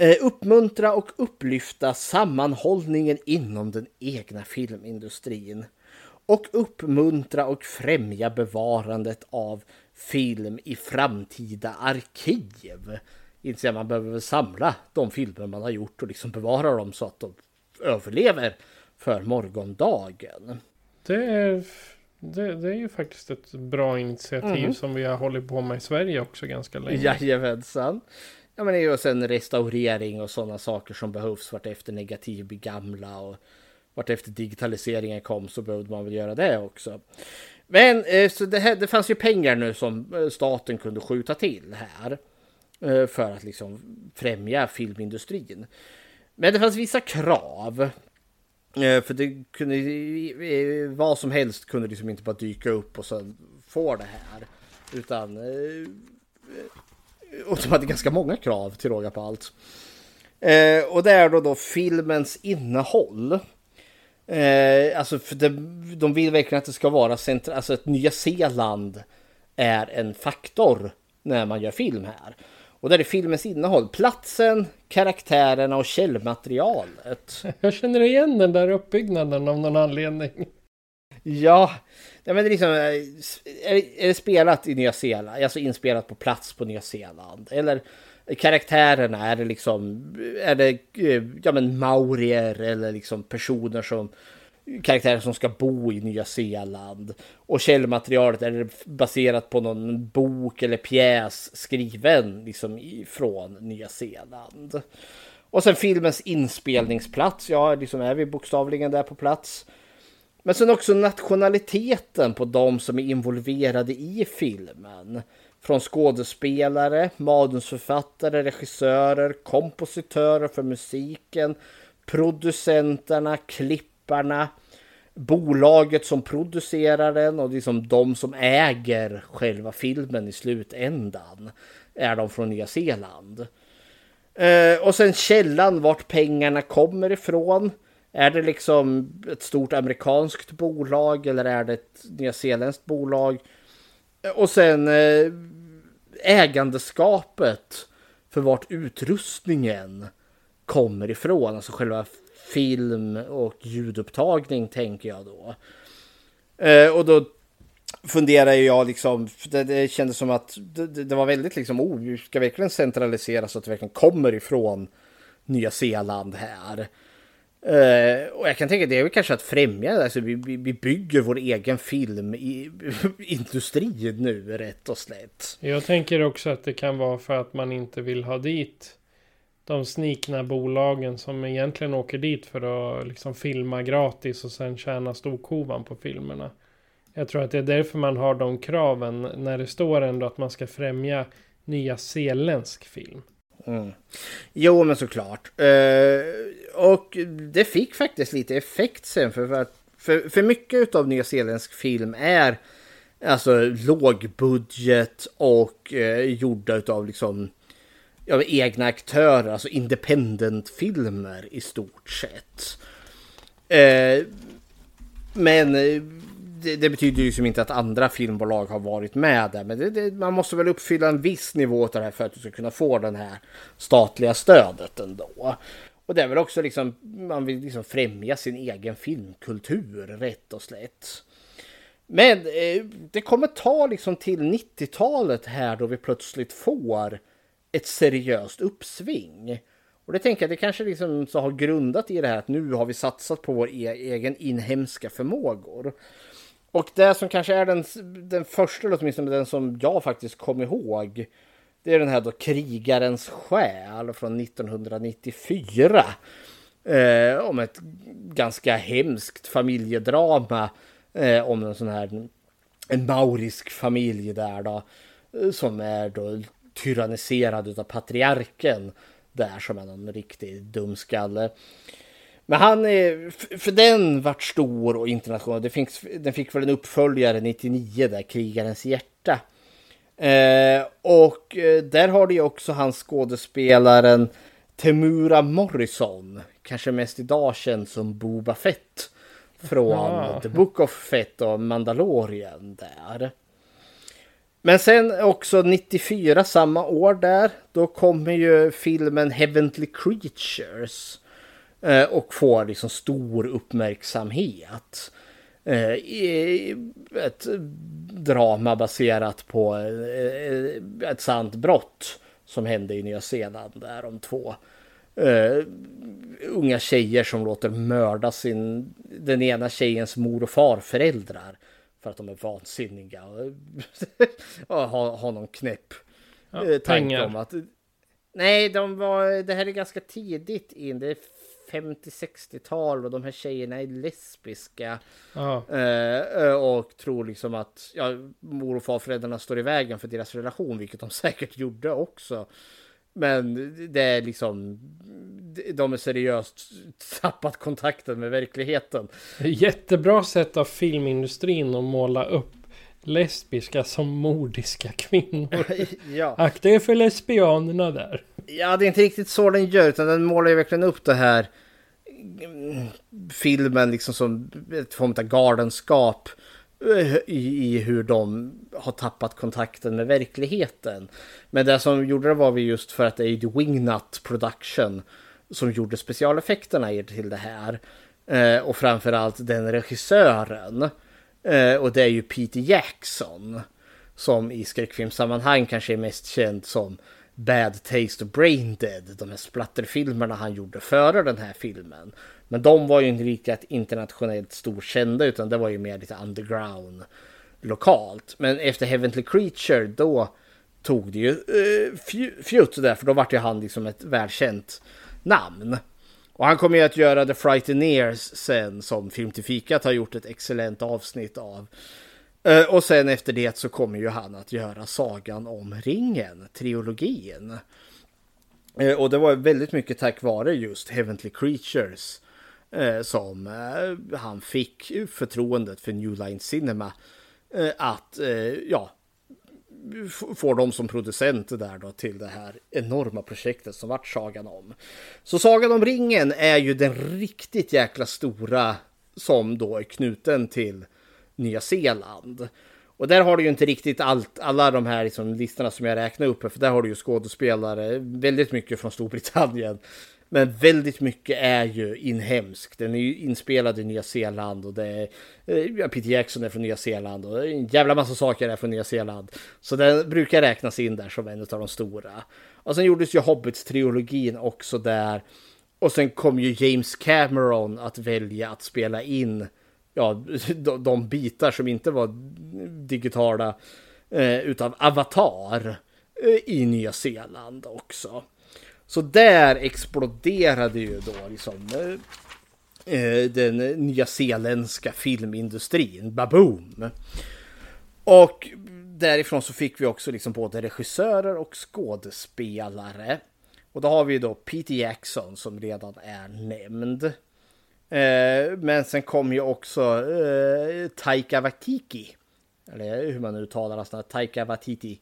Eh, uppmuntra och upplyfta sammanhållningen inom den egna filmindustrin. Och uppmuntra och främja bevarandet av film i framtida arkiv. Inte att man behöver samla de filmer man har gjort och liksom bevara dem så att de överlever för morgondagen. Det är, det, det är ju faktiskt ett bra initiativ mm. som vi har hållit på med i Sverige också ganska länge. Jajamensan. Ja men det är ju sen restaurering och sådana saker som behövs vartefter negativ blir gamla och vartefter digitaliseringen kom så behövde man väl göra det också. Men eh, så det, här, det fanns ju pengar nu som eh, staten kunde skjuta till här. Eh, för att liksom främja filmindustrin. Men det fanns vissa krav. För det kunde, vad som helst kunde liksom inte bara dyka upp och sen få det här. Utan och de hade ganska många krav till råga på allt. och det är då, då filmens innehåll. alltså för det, de vill verkligen att det ska vara centra, alltså att Nya Zeeland är en faktor när man gör film här. Och där är filmens innehåll, platsen, karaktärerna och källmaterialet. Jag känner igen den där uppbyggnaden av någon anledning. Ja, ja men det är liksom, eh, är det spelat i Nya Zeeland, alltså inspelat på plats på Nya Zeeland? Eller karaktärerna, är det liksom, är det eh, ja men maurier eller liksom personer som karaktärer som ska bo i Nya Zeeland. Och källmaterialet är det baserat på någon bok eller pjäs skriven liksom från Nya Zeeland. Och sen filmens inspelningsplats, ja, liksom är vi bokstavligen där på plats. Men sen också nationaliteten på de som är involverade i filmen. Från skådespelare, manusförfattare, regissörer, kompositörer för musiken, producenterna, klipparna, bolaget som producerar den och liksom de som äger själva filmen i slutändan är de från Nya Zeeland. Eh, och sen källan vart pengarna kommer ifrån. Är det liksom ett stort amerikanskt bolag eller är det ett nyzeeländskt bolag? Och sen eh, ägandeskapet för vart utrustningen kommer ifrån, alltså själva film och ljudupptagning tänker jag då. Eh, och då funderar jag liksom, det, det kändes som att det, det, var väldigt liksom, oh, vi ska verkligen centralisera så att det verkligen kommer ifrån Nya Zeeland här. Uh, och jag kan tänka att det är väl kanske att främja, alltså vi, vi, vi bygger vår egen filmindustri nu rätt och slätt. Jag tänker också att det kan vara för att man inte vill ha dit de snikna bolagen som egentligen åker dit för att liksom filma gratis och sen tjäna storkovan på filmerna. Jag tror att det är därför man har de kraven när det står ändå att man ska främja nya zeeländsk film. Mm. Jo, men såklart. Eh, och det fick faktiskt lite effekt sen för, för, för, för mycket av nyzeeländsk film är alltså lågbudget och eh, gjorda av liksom ja, egna aktörer, alltså independent-filmer i stort sett. Eh, men eh, det, det, betyder ju liksom inte att andra filmbolag har varit med där. Men det, det, man måste väl uppfylla en viss nivå av det här för att du ska kunna få det här statliga stödet ändå. Och det är väl också liksom, man vill liksom främja sin egen filmkultur rätt och slätt. Men eh, det kommer ta liksom till 90-talet här då vi plötsligt får ett seriöst uppsving. Och det tänker jag, det kanske liksom så har grundat i det här att nu har vi satsat på vår e egen inhemska förmågor. Och det som kanske är den, den första, eller åtminstone den som jag faktiskt kom ihåg, det är den här då Krigarens själ från 1994. Eh, om ett ganska hemskt familjedrama eh, om en sån här en maurisk familj där då. Eh, som är då tyranniserad av patriarken där som är någon riktig dumskalle. Men han är, för den vart stor och internationell. Det finns, den fick väl en uppföljare 99 där, Krigarens hjärta. Eh, och eh, där har du ju också hans skådespelaren Temura Morrison. Kanske mest idag känd som Boba Fett. Från ja. The Book of Fett och Mandalorian där. Men sen också 94, samma år där, då kommer ju filmen Heavenly Creatures. Eh, och får liksom stor uppmärksamhet. Eh, ett drama baserat på eh, ett sant brott som hände i Nya Zeeland där om två uh, unga tjejer som låter mörda sin, den ena tjejens mor och farföräldrar för att de är vansinniga och har, har någon knäpp ja, tanke om att Nej, de var, det här är ganska tidigt in. Det är 50-60-tal och de här tjejerna är lesbiska. Eh, och tror liksom att ja, mor och farföräldrarna står i vägen för deras relation, vilket de säkert gjorde också. Men det är liksom, de är seriöst tappat kontakten med verkligheten. Jättebra sätt av filmindustrin att måla upp lesbiska som mordiska kvinnor. ja. Akta er för lesbianerna där. Ja, det är inte riktigt så den gör, utan den målar ju verkligen upp det här mm, filmen liksom som ett form av galenskap eh, i, i hur de har tappat kontakten med verkligheten. Men det som gjorde det var vi just för att det är The Wingnut Production som gjorde specialeffekterna till det här. Eh, och framförallt den regissören. Eh, och det är ju Peter Jackson. Som i skräckfilmsammanhang kanske är mest känd som Bad Taste och Brain Dead. De här splatterfilmerna han gjorde före den här filmen. Men de var ju inte lika internationellt storkända utan det var ju mer lite underground lokalt. Men efter Heavenly Creature då tog det ju uh, fjutt där för då vart ju han liksom ett välkänt namn. Och han kommer ju att göra The Frighteneers sen som Film till fikat har gjort ett excellent avsnitt av. Eh, och sen efter det så kommer ju han att göra Sagan om ringen, trilogin. Eh, och det var väldigt mycket tack vare just Heavenly Creatures eh, som han fick förtroendet för New Line Cinema att ja, får dem som producent där då till det här enorma projektet som vart Sagan om. Så Sagan om ringen är ju den riktigt jäkla stora som då är knuten till Nya Zeeland. Och där har du ju inte riktigt allt, alla de här liksom listorna som jag räknar upp, för där har du ju skådespelare, väldigt mycket från Storbritannien. Men väldigt mycket är ju inhemskt. Den är ju inspelad i Nya Zeeland och det är eh, ja, Peter Jackson är från Nya Zeeland och en jävla massa saker är från Nya Zeeland. Så den brukar räknas in där som en av de stora. Och sen gjordes ju Hobbits-trilogin också där. Och sen kom ju James Cameron att välja att spela in ja, de, de bitar som inte var digitala eh, utav Avatar eh, i Nya Zeeland också. Så där exploderade ju då liksom eh, eh den nya zeeländska filmindustrin, baboom. Och därifrån så fick vi också liksom både regissörer och skådespelare. Och då har vi då Peter Jackson som redan är nämnd. Eh, men sen kom ju också eh, Taika Waititi. Eller hur man nu talar nästan, Taika Waititi.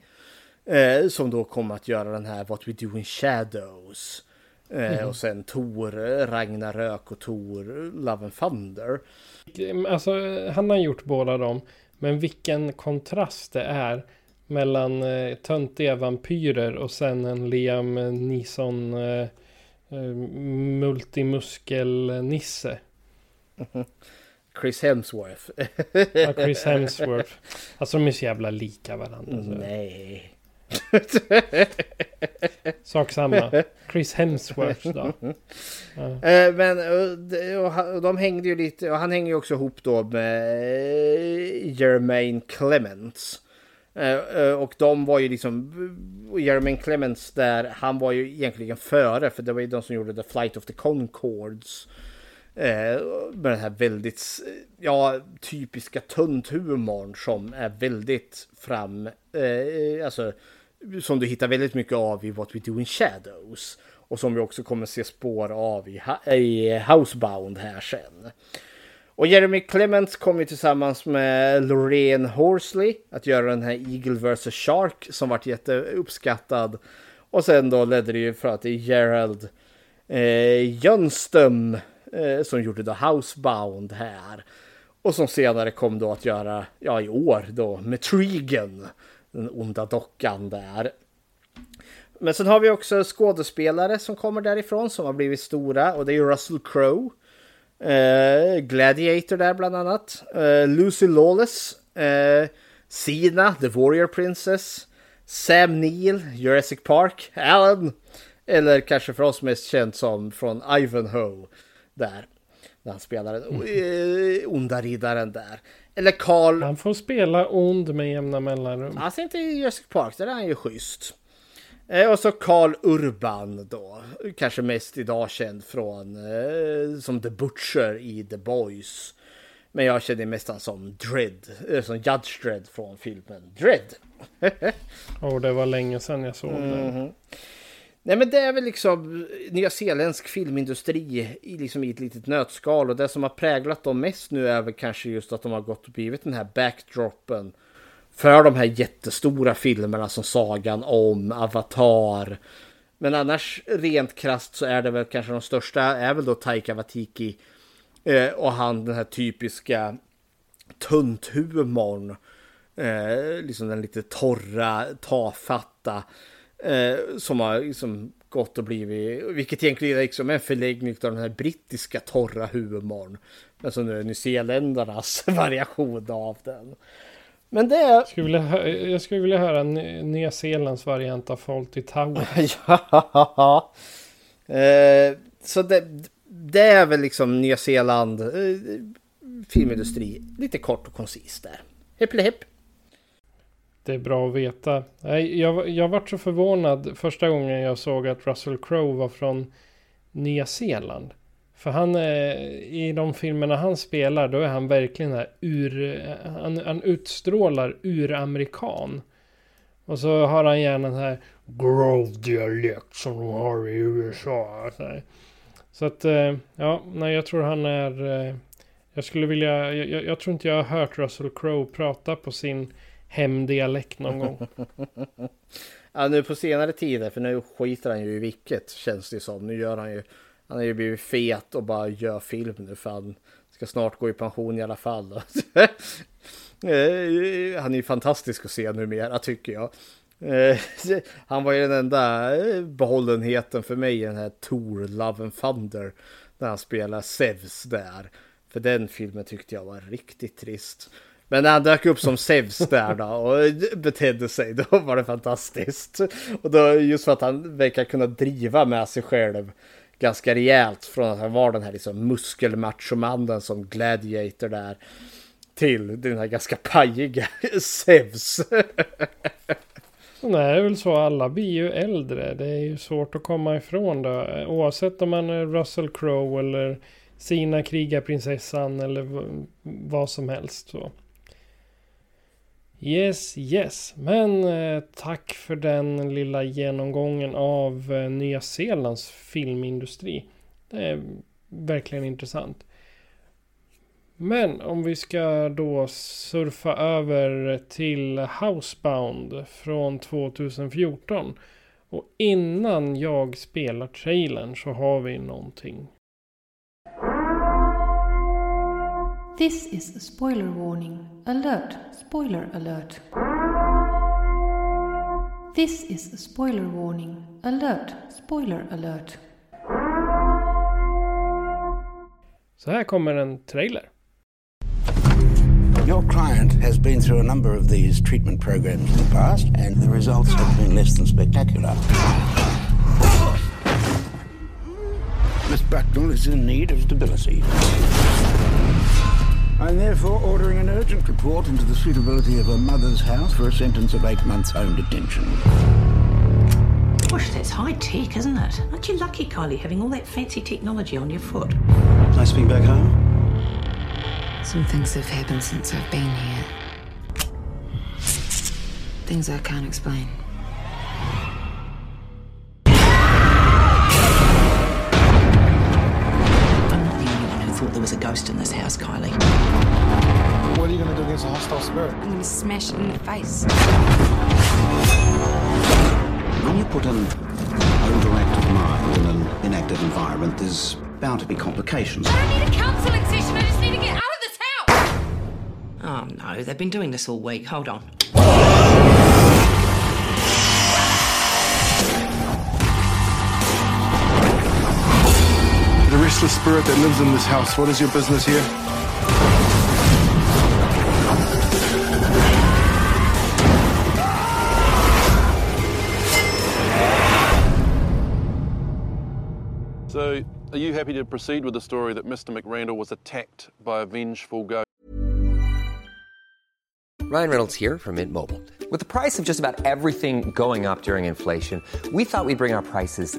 Eh, som då kommer att göra den här What We Do In Shadows. Mm. Och sen Tor, Ragnarök och Tor, Love and Thunder. Alltså, han har gjort båda dem. Men vilken kontrast det är mellan eh, töntiga vampyrer och sen en Liam Neeson eh multimuskel-nisse. Chris Hemsworth. ja, Chris Hemsworth. Alltså de är så jävla lika varandra. Så. Nej. Sak samma. Chris Hemsworth då. Ja. Eh, men och de hängde ju lite, och han hänger ju också ihop då med Jermaine Clements. Eh, eh, och de var ju liksom, Jeremy Clements där, han var ju egentligen före, för det var ju de som gjorde The Flight of the Concords. Eh, med den här väldigt, eh, ja, typiska tunthumorn som är väldigt fram, alltså som du hittar väldigt mycket av i What We Do In Shadows. Och som vi också kommer se spår av i, i Housebound här sen. Och Jeremy Clements kom ju tillsammans med Lorraine Horsley att göra den här Eagle vs Shark som vart jätteuppskattad. Och sen då ledde det ju för att det är Gerald eh, Jönstum eh, som gjorde då Housebound här. Och som senare kom då att göra, ja i år då, med Trigen, den onda dockan där. Men sen har vi också skådespelare som kommer därifrån som har blivit stora och det är Russell Crowe. Eh, Gladiator där bland annat. Eh, Lucy Lawless. Eh, Sina, The Warrior Princess. Sam Neill, Jurassic Park. Alan. Eller kanske för oss mest känd som från Ivanhoe. Där. När han spelar den mm. onda riddaren där. Eller Carl... Han får spela ond med jämna mellanrum. Alltså inte i Jurassic Park, där är han ju schysst. Eh, och så Carl Urban då. Kanske mest idag känd från eh, som The Butcher i The Boys. Men jag känner mest han som Dredd, eh, som Judge Dredd från filmen Dredd. Och det var länge sedan jag såg mm -hmm. den. Nej men det är väl liksom nyzeeländsk filmindustri i, liksom i ett litet nötskal och det som har präglat dem mest nu är väl kanske just att de har gått och blivit den här backdropen för de här jättestora filmerna som Sagan om, Avatar. Men annars rent krast så är det väl kanske de största är väl då Taika Waititi eh, och han den här typiska tunthumorn. Eh, liksom den lite torra, tafatta eh, som har liksom gått och blivit, vilket egentligen är liksom en förläggning av den här brittiska torra humorn. Men som nu är nyzeeländarnas variation av den. Men det är... Jag skulle vilja, jag skulle vilja höra Nya Zeelands variant av Fawlty Tower. ja. Eh, så det, det, är väl liksom Nya Zeeland eh, filmindustri. Lite kort och koncist där. Hepp hepp. Det är bra att veta. Jag, jag varit så förvånad första gången jag såg att Russell Crowe var från Nya Zeeland. För han, i de filmerna han spelar, då är han verkligen här ur, han, han utstrålar uramerikan. Och så har han gärna den här grove-dialekt som de har i USA. Så, så att, eh, ja, nej jag tror han är, eh, jag skulle vilja, jag, jag tror inte jag har hört Russell Crowe prata på sin hemdialekt någon gång. ja, nu på senare tider, för nu skiter han ju i vilket, känns det som. Nu gör han ju han har ju blivit fet och bara gör film nu för han ska snart gå i pension i alla fall. Eh, han är ju fantastisk att se numera tycker jag. Eh, han var ju den enda eh, behållenheten för mig i den här Tor Love and Thunder. När han spelar Zeus där. För den filmen tyckte jag var riktigt trist. Men när han dök upp som Zeus där då och betedde sig, då var det fantastiskt. Och då just för att han verkar kunna driva med sig själv ganska rejält från att han var den här liksom muskelmachomannen som gladiator där till den här ganska pajiga Zeus. Nej Det är väl så, alla blir ju äldre. Det är ju svårt att komma ifrån det. Oavsett om man är Russell Crowe eller Sina krigarprinsessan eller vad som helst. så. Yes, yes. Men eh, tack för den lilla genomgången av eh, Nya Zeelands filmindustri. Det är verkligen intressant. Men om vi ska då surfa över till Housebound från 2014. Och innan jag spelar trailern så har vi någonting. This is a spoiler warning. Alert! Spoiler alert! This is a spoiler warning. Alert! Spoiler alert! Så här kommer en trailer. Your client has been through a number of these treatment programs in the past, and the results have been less than spectacular. Miss Bucknell is in need of stability. I'm therefore ordering an urgent report into the suitability of her mother's house for a sentence of eight months home detention. Gosh, that's high tech, isn't it? Aren't you lucky, Kylie, having all that fancy technology on your foot? Nice being back home. Some things have happened since I've been here. Things I can't explain. Ghost in this house, Kylie. What are you gonna do against a hostile spirit? I'm gonna smash it in the face. When you put an overactive mind in an inactive environment, there's bound to be complications. I don't need a counselling session. I just need to get out of this house. Oh no, they've been doing this all week. Hold on. Restless spirit that lives in this house. What is your business here? So, are you happy to proceed with the story that Mr. McRandall was attacked by a vengeful ghost? Ryan Reynolds here from Mint Mobile. With the price of just about everything going up during inflation, we thought we'd bring our prices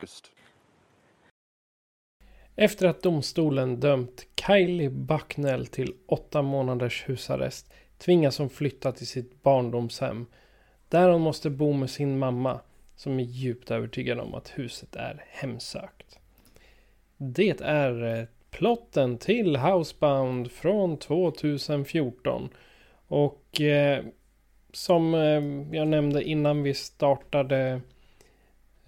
people. Efter att domstolen dömt Kylie Bucknell till åtta månaders husarrest tvingas hon flytta till sitt barndomshem. Där hon måste bo med sin mamma som är djupt övertygad om att huset är hemsökt. Det är eh, plotten till Housebound från 2014. Och eh, som eh, jag nämnde innan vi startade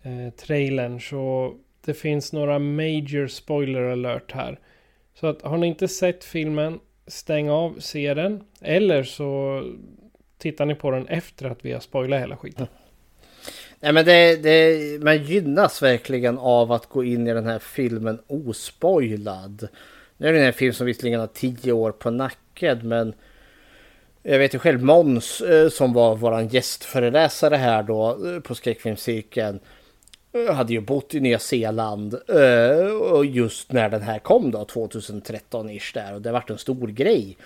eh, trailern så det finns några major spoiler alert här. Så att har ni inte sett filmen, stäng av, se den. Eller så tittar ni på den efter att vi har spoilat hela skiten. Nej men det, det, man gynnas verkligen av att gå in i den här filmen ospoilad. Nu är det en film som visserligen har tio år på nacken men jag vet ju själv Måns eh, som var våran gästföreläsare här då eh, på skräckfilmscirkeln hade ju bott i Nya Zeeland eh, och just när den här kom då 2013-ish där och det vart en stor grej.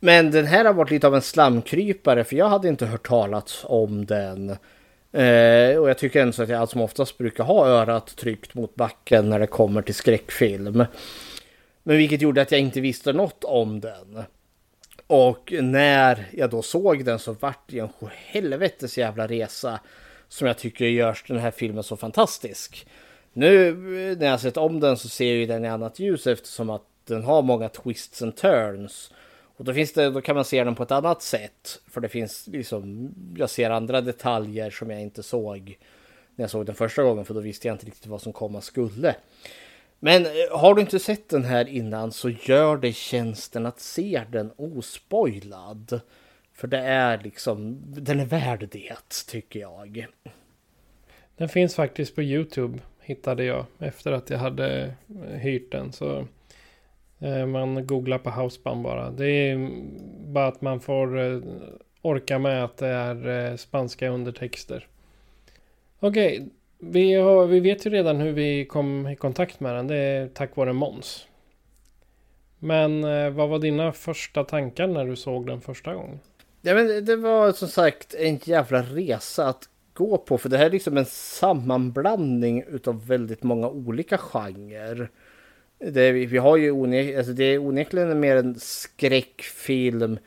Men den här har varit lite av en slamkrypare för jag hade inte hört talas om den. Eh, och jag tycker ändå att jag allt som oftast brukar ha örat tryckt mot backen när det kommer till skräckfilm. Men vilket gjorde att jag inte visste något om den. Och när jag då såg den så vart det en helvetes jävla resa som jag tycker görs den här filmen så fantastisk. Nu eh, när jag sett om den så ser jag den i annat ljus eftersom att den har många twists and turns. Och då, finns det, då kan man se den på ett annat sätt. För det finns liksom, jag ser andra detaljer som jag inte såg när jag såg den första gången. För då visste jag inte riktigt vad som komma skulle. Men eh, har du inte sett den här innan så gör det tjänsten att se den ospoilad. För det är liksom, den är värd det tycker jag. Den finns faktiskt på YouTube hittade jag efter att jag hade eh, hyrt den. Så eh, man googlar på Houseband bara. Det är bara att man får eh, orka med att det är spanska undertexter. Okej, okay, vi, har, vi vet ju redan hur vi kom i kontakt med den. Det är tack vare Måns. Men vad var dina första tankar när du såg den första gången? Ja men det var som sagt en jävla resa att gå på. För det här är liksom en sammanblandning utav väldigt många olika genrer. Det, vi har ju onek, alltså det är onekligen mer en skräckfilm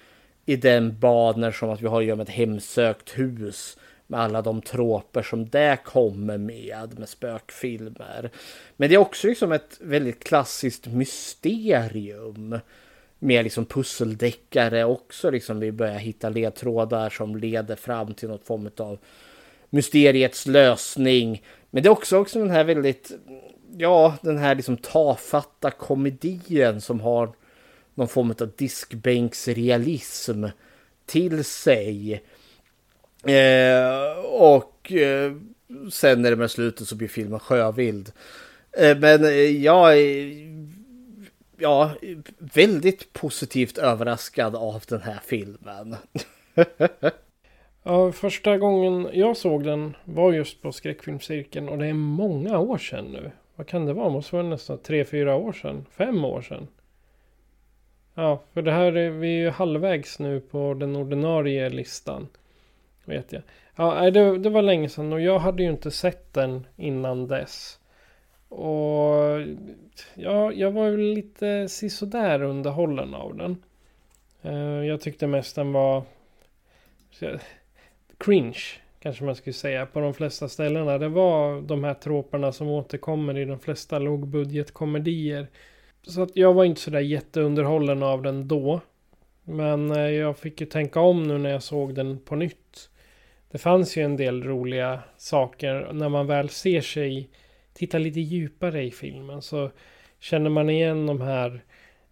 i den banor som att vi har ju med ett hemsökt hus med alla de troper som det kommer med, med spökfilmer. Men det är också liksom ett väldigt klassiskt mysterium mer liksom pusseldeckare också, liksom vi börjar hitta ledtrådar som leder fram till något form av mysteriets lösning. Men det är också, också den här väldigt, ja, den här liksom tafatta komedien som har någon form av diskbänksrealism till sig. Eh, och eh, sen när det med slutet så blir filmen sjövild. Eh, men eh, jag eh, ja, väldigt positivt överraskad av den här filmen. ja, första gången jag såg den var just på skräckfilmscirkeln och det är många år sedan nu. Vad kan det vara? Det måste vara nästan tre, fyra år sedan. Fem år sedan. Ja, för det här är vi är ju halvvägs nu på den ordinarie listan. Vet jag. Ja, det, det var länge sedan och jag hade ju inte sett den innan dess. Och ja, jag var ju lite sisådär underhållen av den. Eh, jag tyckte mest den var cringe. Kanske man skulle säga på de flesta ställena. Det var de här troperna som återkommer i de flesta lågbudgetkomedier. Så att jag var inte sådär jätteunderhållen av den då. Men eh, jag fick ju tänka om nu när jag såg den på nytt. Det fanns ju en del roliga saker när man väl ser sig tittar lite djupare i filmen så känner man igen de här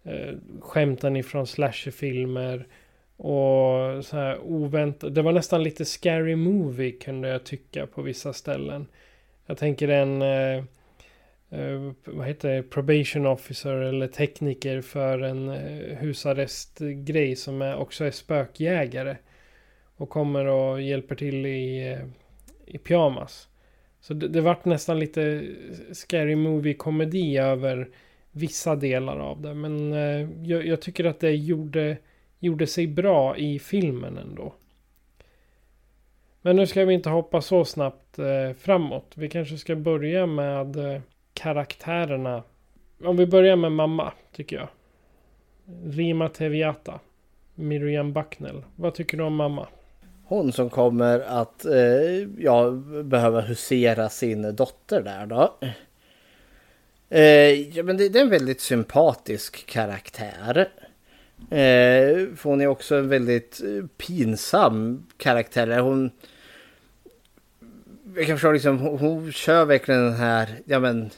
eh, skämten ifrån slasherfilmer och så här oväntat. Det var nästan lite scary movie kunde jag tycka på vissa ställen. Jag tänker en eh, eh, vad heter det? Probation officer eller tekniker för en eh, husarrestgrej som är, också är spökjägare. Och kommer och hjälper till i, eh, i pyjamas. Så det, det vart nästan lite scary movie komedi över vissa delar av det. Men eh, jag, jag, tycker att det gjorde, gjorde sig bra i filmen ändå. Men nu ska vi inte hoppa så snabbt eh, framåt. Vi kanske ska börja med eh, karaktärerna. Om vi börjar med mamma, tycker jag. Rima Teviata. Miriam Bucknell. Vad tycker du om mamma? Hon som kommer att eh, ja, behöva husera sin dotter där då. Eh, ja, men det, det, är en väldigt sympatisk karaktär. Eh, för hon är också en väldigt eh, pinsam karaktär. Hon, jag kan förstå liksom, hon, hon kör verkligen den här, ja men,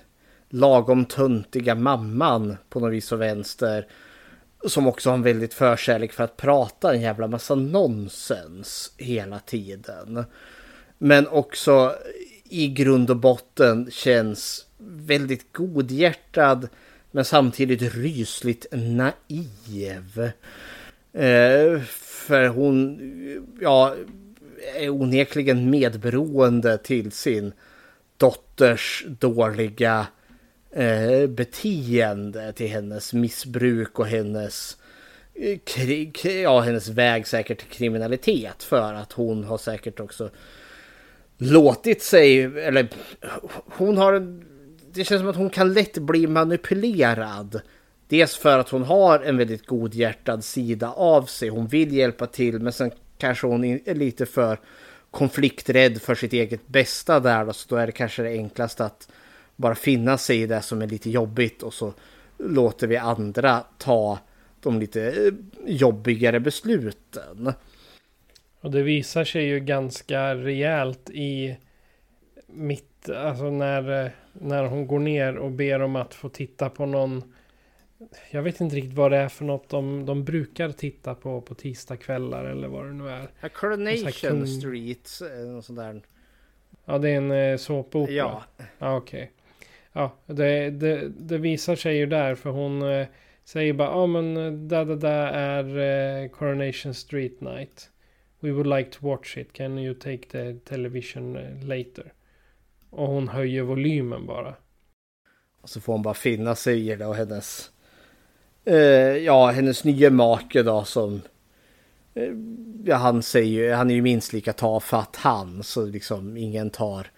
lagom tuntiga mamman på något vis och vänster som också har en väldigt förkärlek för att prata en jävla massa nonsens hela tiden. Men också i grund och botten känns väldigt godhjärtad men samtidigt rysligt naiv. Eh, för hon ja, är onekligen medberoende till sin dotters dåliga eh, beteende till hennes missbruk och hennes eh, krig, ja, hennes väg säkert till kriminalitet för att hon har säkert också låtit sig, eller hon har, det känns som att hon kan lätt bli manipulerad. Dels för att hon har en väldigt godhjärtad sida av sig, hon vill hjälpa till men sen kanske hon är lite för konflikträdd för sitt eget bästa där då, så då är det kanske det enklaste att bara finna sig i det som är lite jobbigt och så låter vi andra ta de lite eh, jobbigare besluten. Och det visar sig ju ganska rejält i mitt, alltså när, eh, när hon går ner och ber om att få titta på någon jag vet inte riktigt vad det är för något de, de brukar titta på på tisdagskvällar eller vad det nu är. A Coronation Street, eh, något sånt där. Ja, det är en såpopera. Ja. ja Okej. Okay. Ja, det, det, det, visar sig ju där för hon eh, säger bara ja ah, men det, det där är eh, Coronation Street Night. We would like to watch it. Can you take the television eh, later? Och hon höjer volymen bara. Och så får hon bara finna sig i det och hennes eh, ja, hennes nya make då som eh, ja, han säger ju, han är ju minst lika tafatt han så liksom ingen tar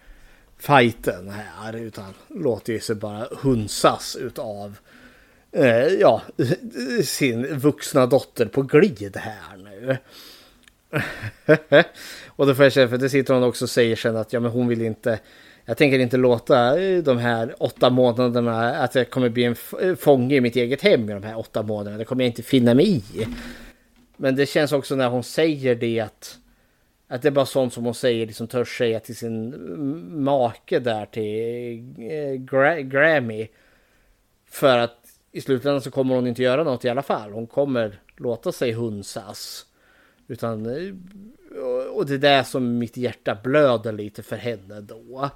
fighten här utan låter ju sig bara hunsas utav eh, ja, sin vuxna dotter på glid här nu. och då får jag känna, för det sitter hon också och säger sen att ja, men hon vill inte jag tänker inte låta eh, de här åtta månaderna, att jag kommer bli en eh, fånge i mitt eget hem i de här åtta månaderna. Det kommer jag inte finna mig i. Men det känns också när hon säger det att att det är bara sånt som hon säger, liksom törs säga till sin make där till eh, Gra Grammy. För att i slutändan så kommer hon inte göra något i alla fall. Hon kommer låta sig hunsas. Utan, och- och det är det som mitt hjärta blöder lite för henne då.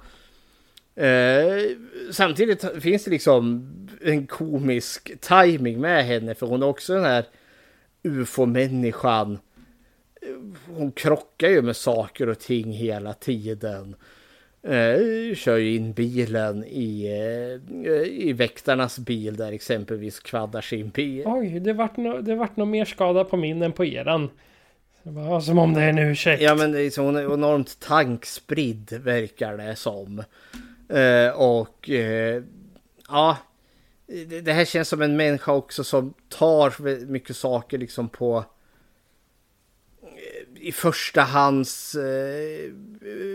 Eh, samtidigt finns det liksom en komisk timing med henne för hon är också den här ufo-människan. Hon krockar ju med saker och ting hela tiden. Eh, kör ju in bilen i, eh, i väktarnas bil där exempelvis kvaddar sin bil. Oj, det vart, no, det vart nog mer skada på min än på eran. Var som om det är en ursäkt. Ja men det är så, hon är enormt tankspridd verkar det som. Eh, och eh, ja, det, här känns som en människa också som tar mycket saker liksom på i första hands eh,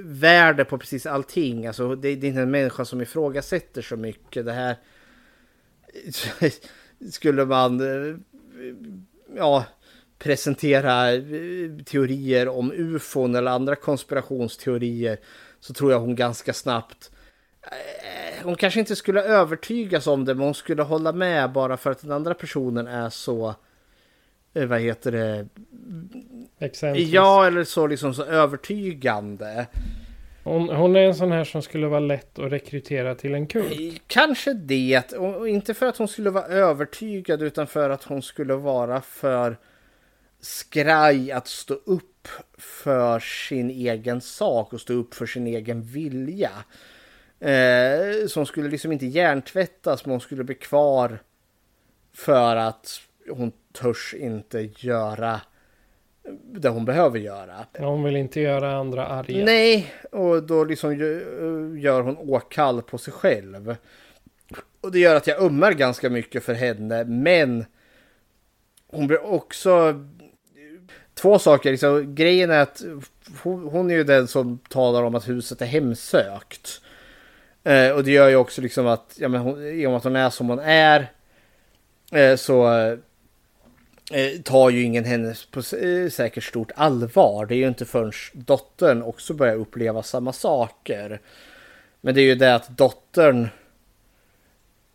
värde på precis allting. Alltså det, det är inte en människa som ifrågasätter så mycket. Det här skulle man eh, ja, presentera eh, teorier om ufon eller andra konspirationsteorier så tror jag hon ganska snabbt eh, hon kanske inte skulle övertygas om det men hon skulle hålla med bara för att den andra personen är så eh, vad heter det Exempelvis. ja eller så liksom så övertygande Hon, hon är en sån här som skulle vara lätt att rekrytera till en kult. Kanske det, och och inte för att hon skulle vara övertygad utan för att hon skulle vara för skraj att stå upp för sin egen sak och stå upp för sin egen vilja. Eh, så hon skulle liksom inte hjärntvättas men hon skulle bli kvar för att hon törs inte göra det hon behöver göra. Hon vill inte göra andra arga. Nej, och då liksom gö- gör hon åkall på sig själv. Och det gör att jag ömmar ganska mycket för henne, men hon blir också... Två saker, liksom, grejen är att hon, hon är ju den som talar om att huset är hemsökt. Eh, och det gör ju också liksom att, ja men hon, i och med att hon är som hon är, eh, så Eh, tar ju ingen hennes på eh, säkert stort allvar. Det är ju inte förrän dottern också börjar uppleva samma saker. Men det är ju det att dottern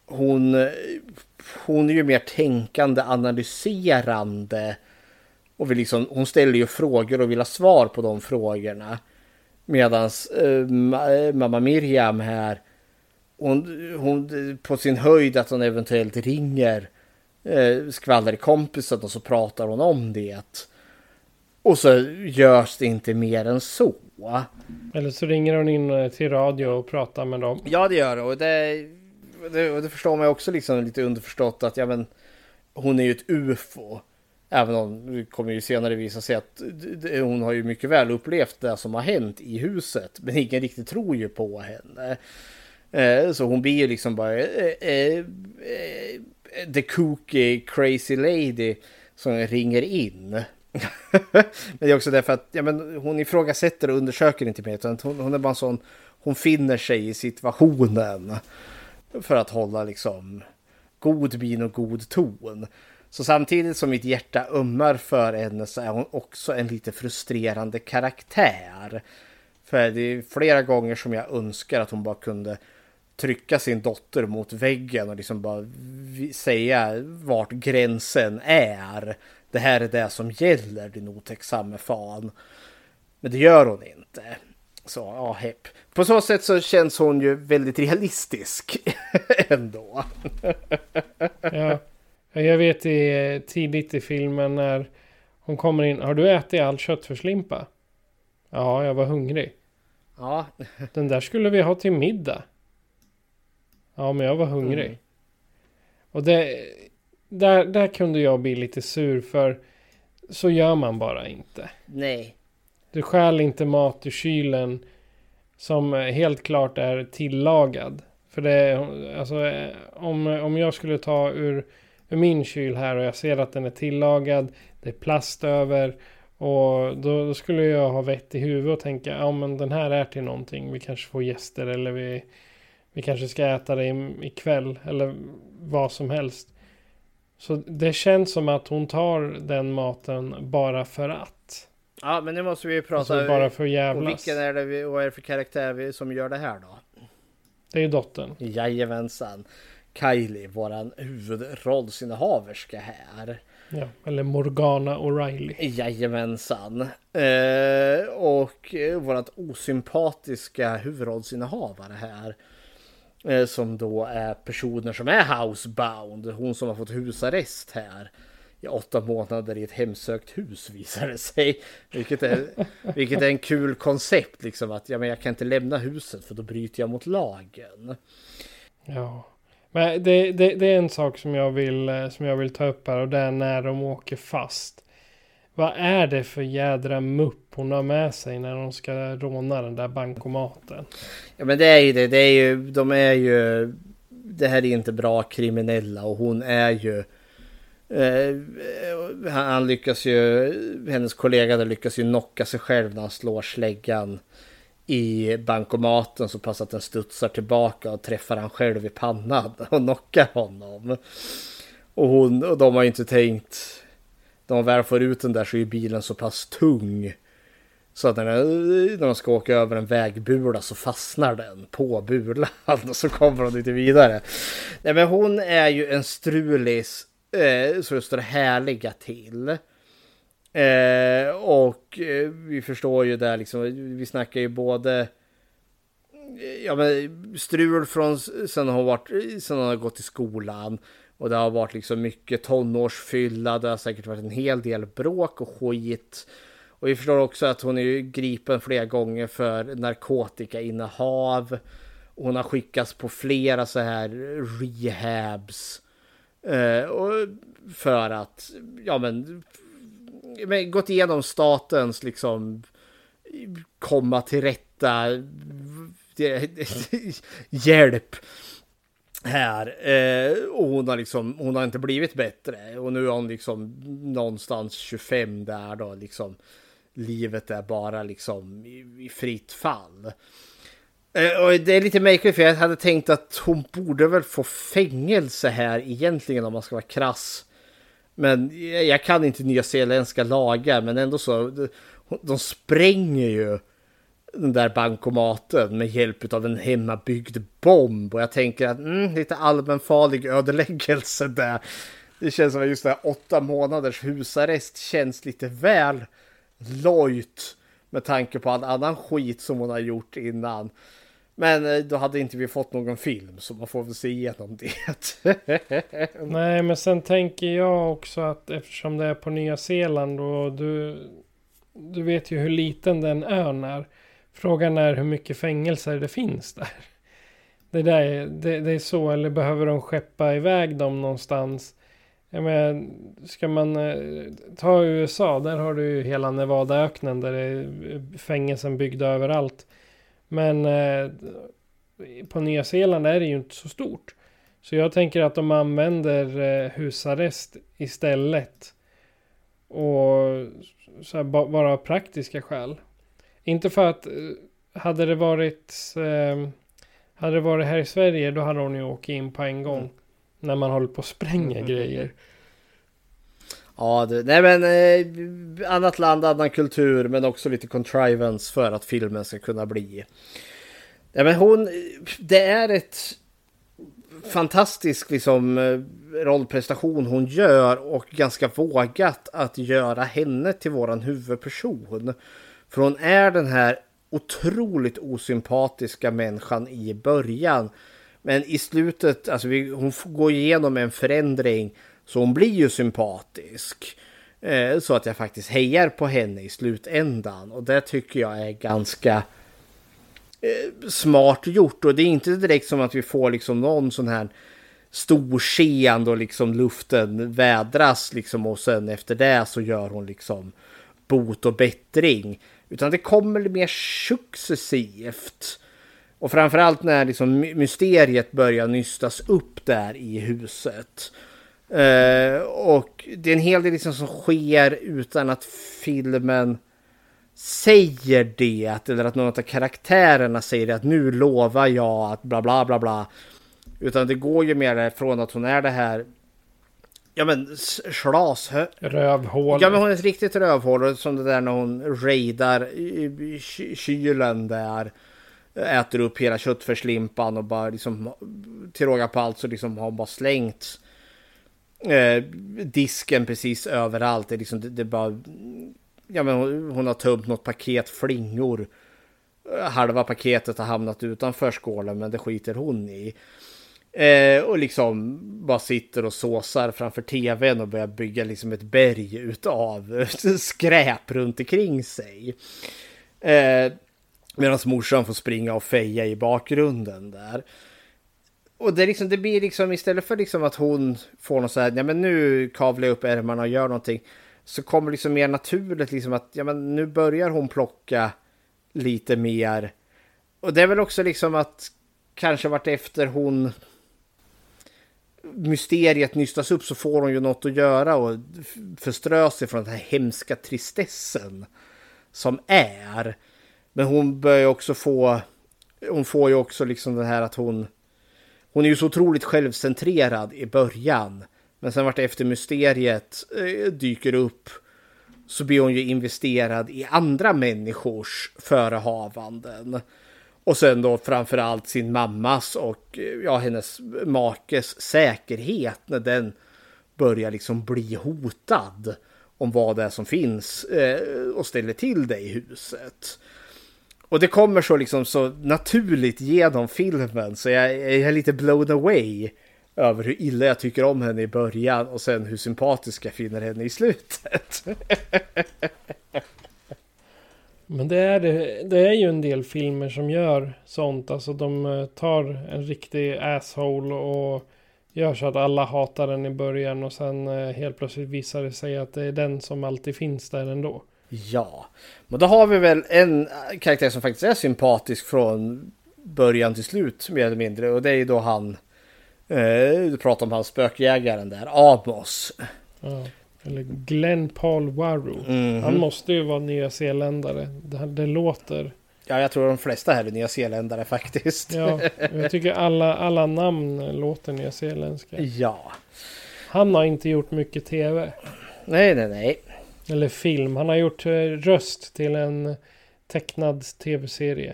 hon, hon är ju mer tänkande, analyserande. Och vill liksom, hon ställer ju frågor och vill ha svar på de frågorna. Medan eh, eh, mamma Miriam här, hon, hon på sin höjd att hon eventuellt ringer eh, skvallerkompisen och så pratar hon om det. Och så görs det inte mer än så. Eller så ringer hon in eh, till radio och pratar med dem. Ja det gör och det, det, och det förstår man ju också liksom lite underförstått att ja men hon är ju ett ufo. Även om det kommer ju senare visa sig att hon har ju mycket väl upplevt det som har hänt i huset. Men ingen riktigt tror ju på henne. Eh, Så hon blir ju liksom bara eh, the kooky crazy lady som ringer in. men det är också därför att ja, men hon ifrågasätter och undersöker inte mer. Utan hon, hon är bara en sån, hon finner sig i situationen. För att hålla liksom god min och god ton. Så samtidigt som mitt hjärta ömmar för henne så är hon också en lite frustrerande karaktär. För det är flera gånger som jag önskar att hon bara kunde trycka sin dotter mot väggen och liksom bara säga vart gränsen är. Det här är det som gäller din otäcksamme fan. Men det gör hon inte. Så ja, hepp. På så sätt så känns hon ju väldigt realistisk ändå. Ja. Ja, Jag vet i, tidigt i filmen när hon kommer in. Har du ätit all köttfärslimpa? Ja, jag var hungrig. Ja. Den där skulle vi ha till middag. Ja, men jag var hungrig. Mm. Och det, där, där kunde jag bli lite sur för så gör man bara inte. Nej. Du stjäl inte mat ur kylen som helt klart är tillagad. För det alltså om, om jag skulle ta ur, ur min kyl här och jag ser att den är tillagad, det är plast över och då, då skulle jag ha vett i huvudet och tänka, ja men den här är till någonting, vi kanske får gäster eller vi, vi kanske ska äta det ikväll eller vad som helst. Så det känns som att hon tar den maten bara för att. Ja, men nu måste vi ju prata. Alltså bara för och jävlas. vilken är det vi, vad är det för karaktär vi, som gör det här då? Det är ju dottern. Jajamensan. Kylie, våran huvudrollsinnehaverska här. Ja, eller Morgana O'Reilly. Jajamensan. Eh, och vårat osympatiska huvudrollsinnehavare här. Eh, som då är personer som är housebound. Hon som har fått husarrest här. I åtta månader i ett hemsökt hus visar det sig. Vilket är, vilket är en kul koncept liksom. Att ja, men jag kan inte lämna huset för då bryter jag mot lagen. Ja. Men det, det, det, är en sak som jag, vill, eh, som jag vill ta upp här och det är när de åker fast. Vad är det för jädra mupp hon har med sig när de ska råna den där bankomaten? Ja men det är ju det. det är ju, de är ju... Det här är inte bra kriminella och hon är ju... Eh, eh, han lyckas ju... Hennes kollega där lyckas ju knocka sig själv när han slår släggan i bankomaten så pass att den studsar tillbaka och träffar han själv i pannan och knockar honom. Och, hon, och de har ju inte tänkt, när man väl får ut den där så är bilen så pass tung. Så att när, när de ska åka över en vägbula så fastnar den på bulan och så kommer de inte vidare. Nej men hon är ju en strulis eh, så det står härliga till. Eh, och eh, vi förstår ju där liksom, vi snackar ju både ja, men strul från sen hon, varit, sen hon har gått i skolan. Och det har varit liksom mycket tonårsfylla, det har säkert varit en hel del bråk och skit. Och vi förstår också att hon är gripen flera gånger för narkotikainnehav. Hon har skickats på flera så här rehabs. Eh, och för att, ja men men, gått igenom statens liksom komma till rätta hjälp här. Eh, och hon har liksom, hon har inte blivit bättre. Och nu är hon liksom någonstans 25 där då liksom. Livet är bara liksom i, i fritt fall. Eh, och det är lite märkligt för jag hade tänkt att hon borde väl få fängelse här egentligen om man ska vara krass. Men jag kan inte nyzeeländska lagar, men ändå så. De spränger ju den där bankomaten med hjälp av en hemmabyggd bomb. Och jag tänker att mm, lite allmänfarlig ödeläggelse där. Det känns som att just det här åtta månaders husarrest känns lite väl lojt med tanke på all annan skit som hon har gjort innan. Men eh, då hade inte vi fått någon film så man får väl se igenom det. Nej men sen tänker jag också att eftersom det är på Nya Zeeland och du, du vet ju hur liten den ön är. Frågan är hur mycket fängelser det finns där. Det, där det, det är så, eller behöver de skeppa iväg dem någonstans? Jag menar, ska man eh, ta USA, där har du ju hela Nevadaöknen där det är fängelsen byggda överallt. Men eh, på Nya Zeeland är det ju inte så stort. Så jag tänker att de använder eh, husarrest istället. Och så här, bara av praktiska skäl. Inte för att eh, hade det varit eh, hade det varit här i Sverige då hade hon ju åkt in på en gång. Mm. När man håller på att spränga mm. grejer. Ja, det, nej men eh, annat land, annan kultur men också lite contrivance för att filmen ska kunna bli. Nej men hon, det är ett fantastisk liksom eh, rollprestation hon gör och ganska vågat att göra henne till våran huvudperson. För hon är den här otroligt osympatiska människan i början. Men i slutet, alltså vi, hon går igenom en förändring så hon blir ju sympatisk. Eh, så att jag faktiskt hejar på henne i slutändan. Och det tycker jag är ganska eh, smart gjort. Och det är inte direkt som att vi får liksom någon sån här stor scen då liksom luften vädras liksom och sen efter det så gör hon liksom bot och bättring. Utan det kommer mer successivt. Och framförallt när liksom mysteriet börjar nystas upp där i huset. Uh, och det är en hel del liksom som sker utan att filmen säger det. Eller att någon av karaktärerna säger det. Att nu lovar jag att bla bla bla bla. Utan det går ju mer från att hon är det här. Ja men slas. Rövhål. Ja men hon är ett riktigt rövhål. Som det där när hon raidar kylen där. äter upp hela köttfärslimpan och bara liksom till råga på allt så liksom har hon bara slängt eh, disken precis överallt. Det, är liksom, det, det bara, ja, men hon, hon har tömt något paket flingor. Halva paketet har hamnat utanför skålen men det skiter hon i. Eh, och liksom bara sitter och såsar framför tvn och börjar bygga liksom ett berg utav skräp runt omkring sig. Eh, Medan morsan får springa och feja i bakgrunden där. Och det, liksom, det blir liksom istället för liksom att hon får något så här, ja men nu kavlar jag upp ärmarna och gör någonting. Så kommer liksom mer naturligt liksom att, ja men nu börjar hon plocka lite mer. Och det är väl också liksom att kanske vart efter hon mysteriet nystas upp så får hon ju något att göra och förströ sig från den här hemska tristessen som är. Men hon börjar också få, hon får ju också liksom det här att hon, hon är ju så otroligt självcentrerad i början. Men sen vart efter mysteriet eh, dyker upp så blir hon ju investerad i andra människors förehavanden. Och sen då framförallt sin mammas och eh, ja, hennes makes säkerhet när den börjar liksom bli hotad om vad det är som finns eh, och ställer till det i huset. Och det kommer så liksom så naturligt genom filmen så jag, jag är lite blown away över hur illa jag tycker om henne i början och sen hur sympatisk jag finner henne i slutet. Men det är, det, är ju en del filmer som gör sånt. Alltså de eh, tar en riktig asshole och gör så att alla hatar den i början och sen eh, helt plötsligt visar det sig att det är den som alltid finns där ändå. Ja, men då har vi väl en karaktär som faktiskt är sympatisk från början till slut mer eller mindre och det är ju då han eh, du pratar om han spökjägaren där, Amos. Ja, eller Glenn Paul Warro. Mhm. Han måste ju vara nyzeeländare. Det, det låter... Ja, jag tror de flesta här är nyzeeländare faktiskt. Ja, jag tycker alla, alla namn låter nyzeeländska. Ja. Han har inte gjort mycket tv. Nej, nej, nej. Eller film. Han har gjort eh, röst till en tecknad tv-serie.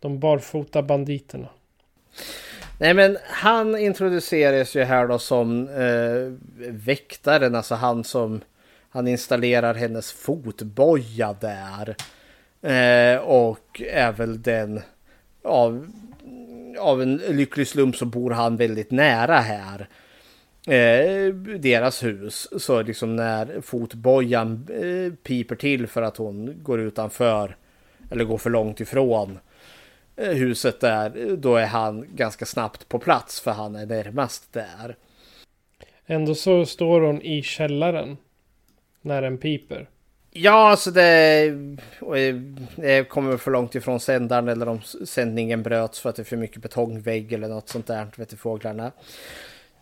De barfota banditerna. Nej men han introduceras ju här då som eh, väktaren, alltså han som han installerar hennes fotboja där. Eh, och är väl den av, av en lycklig slump så bor han väldigt nära här. Eh, deras hus. Så liksom när fotbojan eh, piper till för att hon går utanför eller går för långt ifrån eh, huset där, då är han ganska snabbt på plats för han är närmast där. Ändå så står hon i källaren. När den piper. Ja, alltså det, det kommer för långt ifrån sändaren eller om sändningen bröts för att det är för mycket betongvägg eller något sånt där, vet du, fåglarna.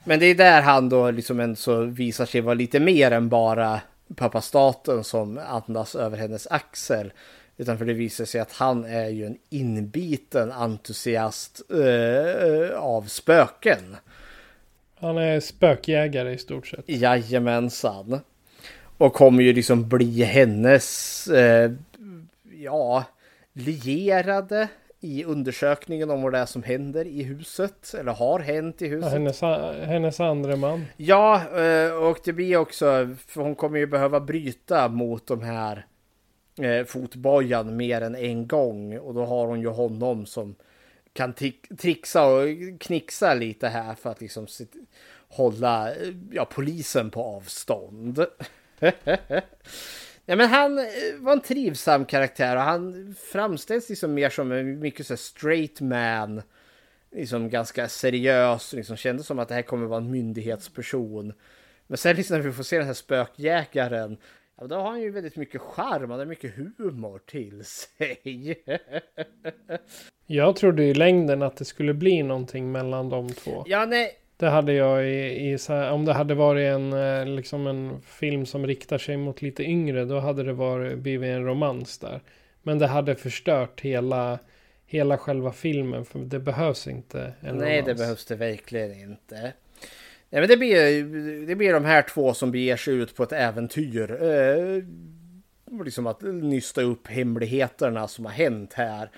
Men det är där han då liksom ändå så visar sig vara lite mer än bara pappa staten som andas över hennes axel. Utan för det visar sig att han är ju en inbiten entusiast eh, av spöken. Han är spökjägare i stort sett. Jajamensan. Och kommer ju liksom bli hennes, eh, ja, lierade i undersökningen om vad det är som händer i huset. Eller har hänt i Ja, huset. hennes, hennes andra man. Ja, eh, och det blir också, för hon kommer ju behöva bryta mot de här eh, fotbojan mer än en gång. Och då har hon ju honom som kan trixa och knixa lite här för att liksom sit- hålla ja, polisen på avstånd. Ja, men han eh, var en trivsam karaktär och han framställs liksom mer som en mycket så här straight man. Liksom ganska seriös, liksom kändes som att det här kommer vara en myndighetsperson. Men sen liksom när vi får se den här spökjägaren, ja, då har han ju väldigt mycket charm, han har mycket humor till sig. Jag trodde i längden att det skulle bli någonting mellan de två. ja, nej, Det hade jag i, i här, om det hade varit en, eh, liksom en film som riktar sig mot lite yngre, då hade det varit, blivit en romans där. Men det hade förstört hela, hela själva filmen, för det behövs inte en Nej, romans. det behövs det verkligen inte. Nej, men det blir, det blir de här två som beger sig ut på ett äventyr. Eh, liksom att nysta upp hemligheterna som har hänt här.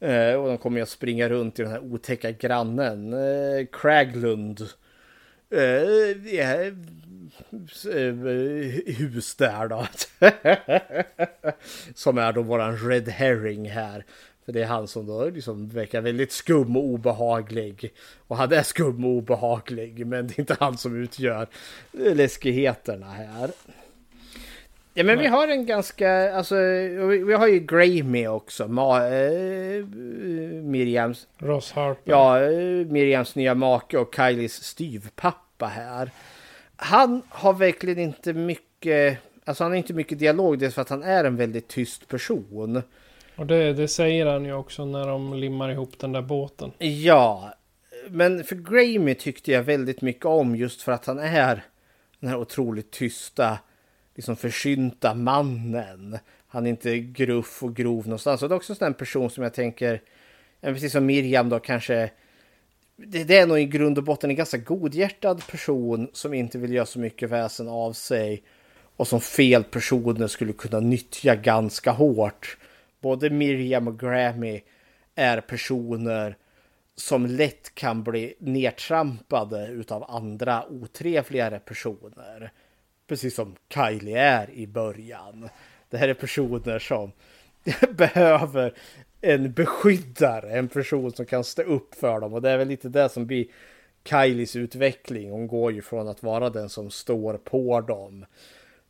Eh, och de kommer ju att springa runt i den här otäcka grannen, eh, Craglund. Eh, eh, hus där då. som är då våran Red Herring här. För det är han som då liksom verkar väldigt skum och obehaglig. Och han är skum och obehaglig, men det är inte han som utgör läskigheterna här. Ja men vi har en ganska, alltså vi, har ju Grey med också. Ma, äh, Miriams. Ross Harper. Ja, äh, Miriams nya make och Kylies styvpappa här. Han har verkligen inte mycket, alltså han har inte mycket dialog. Dels för att han är en väldigt tyst person. Och det, det säger han ju också när de limmar ihop den där båten. Ja, men för Grammy tyckte jag väldigt mycket om just för att han är den här otroligt tysta, liksom försynta mannen. Han är inte gruff och grov någonstans. Och det är också en person som jag tänker, precis som Miriam då kanske, det, det är nog i grund och botten en ganska godhjärtad person som inte vill göra så mycket väsen av sig och som fel personer skulle kunna nyttja ganska hårt både Miriam och Grammy är personer som lätt kan bli nedtrampade utav andra otrevligare personer. Precis som Kylie är i början. Det här är personer som behöver en beskyddare, en person som kan stå upp för dem och det är väl lite det som blir Kylies utveckling. Hon går ju från att vara den som står på dem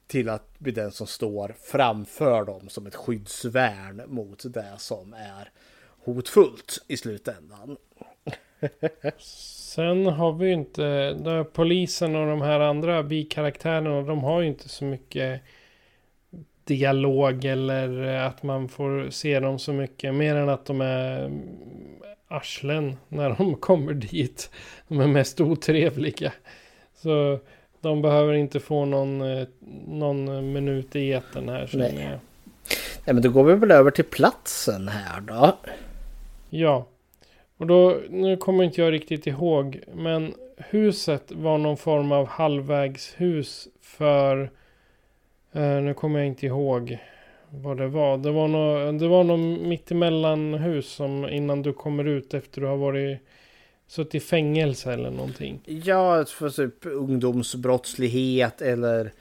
till att bli den som står framför dem som ett skyddsvärn mot det som är hotfullt i slutändan. Sen har vi ju inte, polisen och de här andra bikaraktärerna, de har ju inte så mycket dialog eller att man får se dem så mycket. Mer än att de är arslen när de kommer dit. De är mest otrevliga. Så de behöver inte få någon, eh, någon minut i eten här Nej. Jag. Nej men då går vi väl över till platsen här då. Ja. Och då, nu kommer inte jag riktigt ihåg. Men huset var någon form av halvvägshus för... Eh, nu kommer jag inte ihåg vad det var. Det var något, det var något mittemellan hus som innan du kommer ut efter du har varit Suttit i fängelse eller någonting? Ja, för typ ungdomsbrottslighet eller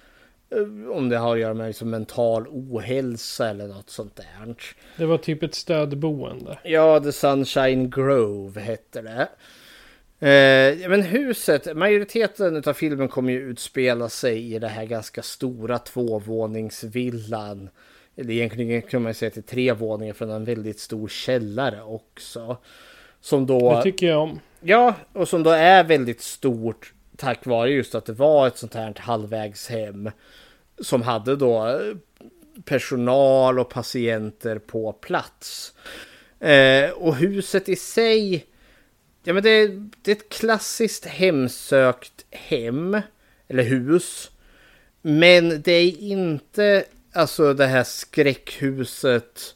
eh, om det har att göra med liksom mental ohälsa eller något sånt där. Det var typ ett stödboende. Ja, The Sunshine Grove hette det. Eh, men huset, majoriteten av filmen kommer ju utspela sig i det här ganska stora tvåvåningsvillan. Eller egentligen kan man säga till tre våningar från en väldigt stor källare också. Som då... Det tycker jag om. Ja, och som då är väldigt stort tack vare just att det var ett sånt här halvvägshem som hade då eh, personal och patienter på plats. Eh, och huset i sig, ja men det, det är ett klassiskt hemsökt hem, eller hus. Men det är inte alltså det här skräckhuset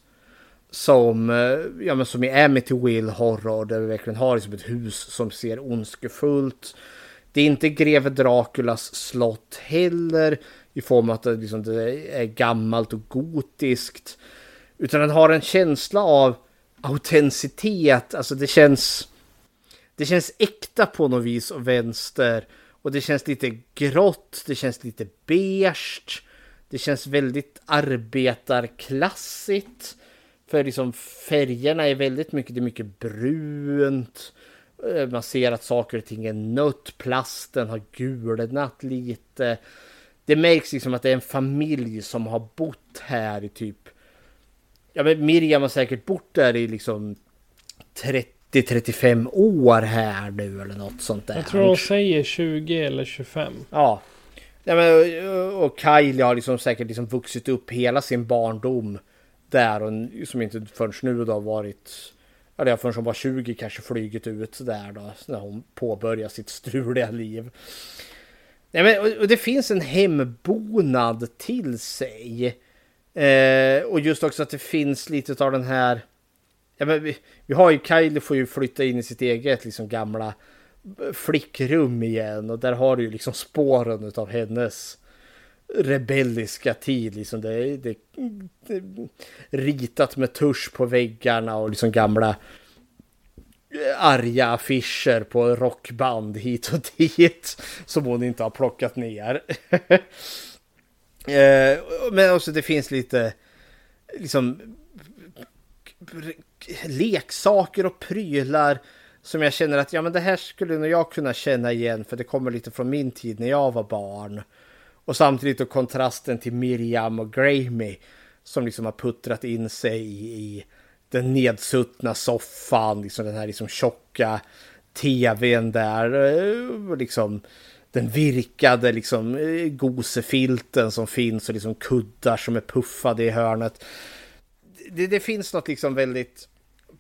som, eh, ja, men som i Amityville Horror där vi verkligen har liksom ett hus som ser ondskefullt. Det är inte greve Draculas slott heller i form av att det, liksom, det är gammalt och gotiskt. Utan den har en känsla av autenticitet, alltså det känns det känns äkta på något vis och vänster. Och det känns lite grått, det känns lite beige. Det känns väldigt arbetarklassigt. För liksom färgerna är väldigt mycket, det är mycket brunt. Eh, man ser att saker och ting är nött. Plasten har gulnat lite. Det märks liksom att det är en familj som har bott här i typ... Ja men Miriam har säkert bott där i liksom 30-35 år här nu eller något sånt där. Jag tror hon säger 20 eller 25. Ja. ja men, och Kylie har liksom säkert liksom vuxit upp hela sin barndom där och som inte förrän nu då varit Ja, det förrän hon var 20 kanske flugit ut där då när hon påbörjar sitt struliga liv. Nej, men, och det finns en hembonad till sig. Eh, och just också att det finns lite av den här. Ja, men vi, vi har ju Kylie får ju flytta in i sitt eget liksom gamla eh, flickrum igen och där har du ju liksom spåren av hennes rebelliska tid. Liksom det, det, det ritat med tusch på väggarna och liksom gamla eh, arga affischer på rockband hit och dit som hon inte har plockat ner. Eh, men också det finns lite liksom leksaker och prylar som jag känner att ja men det här skulle nog jag kunna känna igen för det kommer lite från min tid när jag var barn. Och samtidigt då kontrasten till Miriam och Grammy som liksom har puttrat in sig i, i den nedsuttna soffan, liksom den här liksom tjocka tvn där. Eh, liksom den virkade liksom eh, gosefilten som finns och liksom kuddar som är puffade i hörnet. Det, det finns något liksom väldigt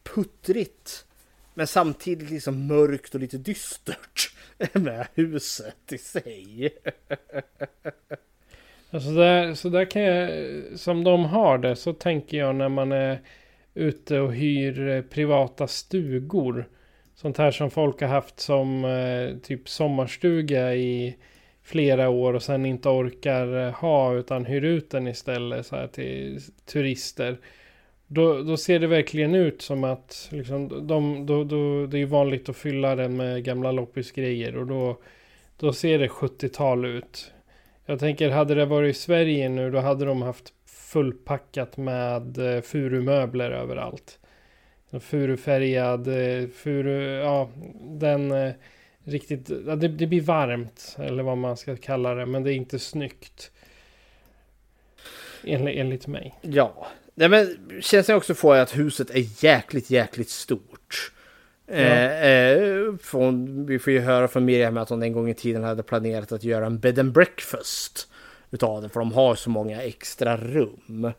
puttrigt men samtidigt liksom mörkt och lite dystert med huset i sig. Alltså där, så där kan jag, som de har det, så tänker jag när man är ute och hyr eh, privata stugor. Sånt här som folk har haft som eh, typ sommarstuga i flera år och sen inte orkar eh, ha utan hyr ut den istället så här till turister. Då, då ser det verkligen ut som att liksom, de, då, då, det är vanligt att fylla den med gamla loppisgrejer och då, då ser det 70-tal ut. Jag tänker hade det varit i Sverige nu då hade de haft fullpackat med eh, furumöbler överallt. Furufärgad, eh, furu, ja den eh, riktigt, ja, det, det blir varmt eller vad man ska kalla det men det är inte snyggt. Enligt, enligt mig. Ja, Nej, men känslan också får jag att huset är jäkligt, jäkligt stort. Ja. Eh, eh, från, vi får ju höra från Miriam att hon en gång i tiden hade planerat att göra en bed and breakfast utav det, för de har så många extra rum.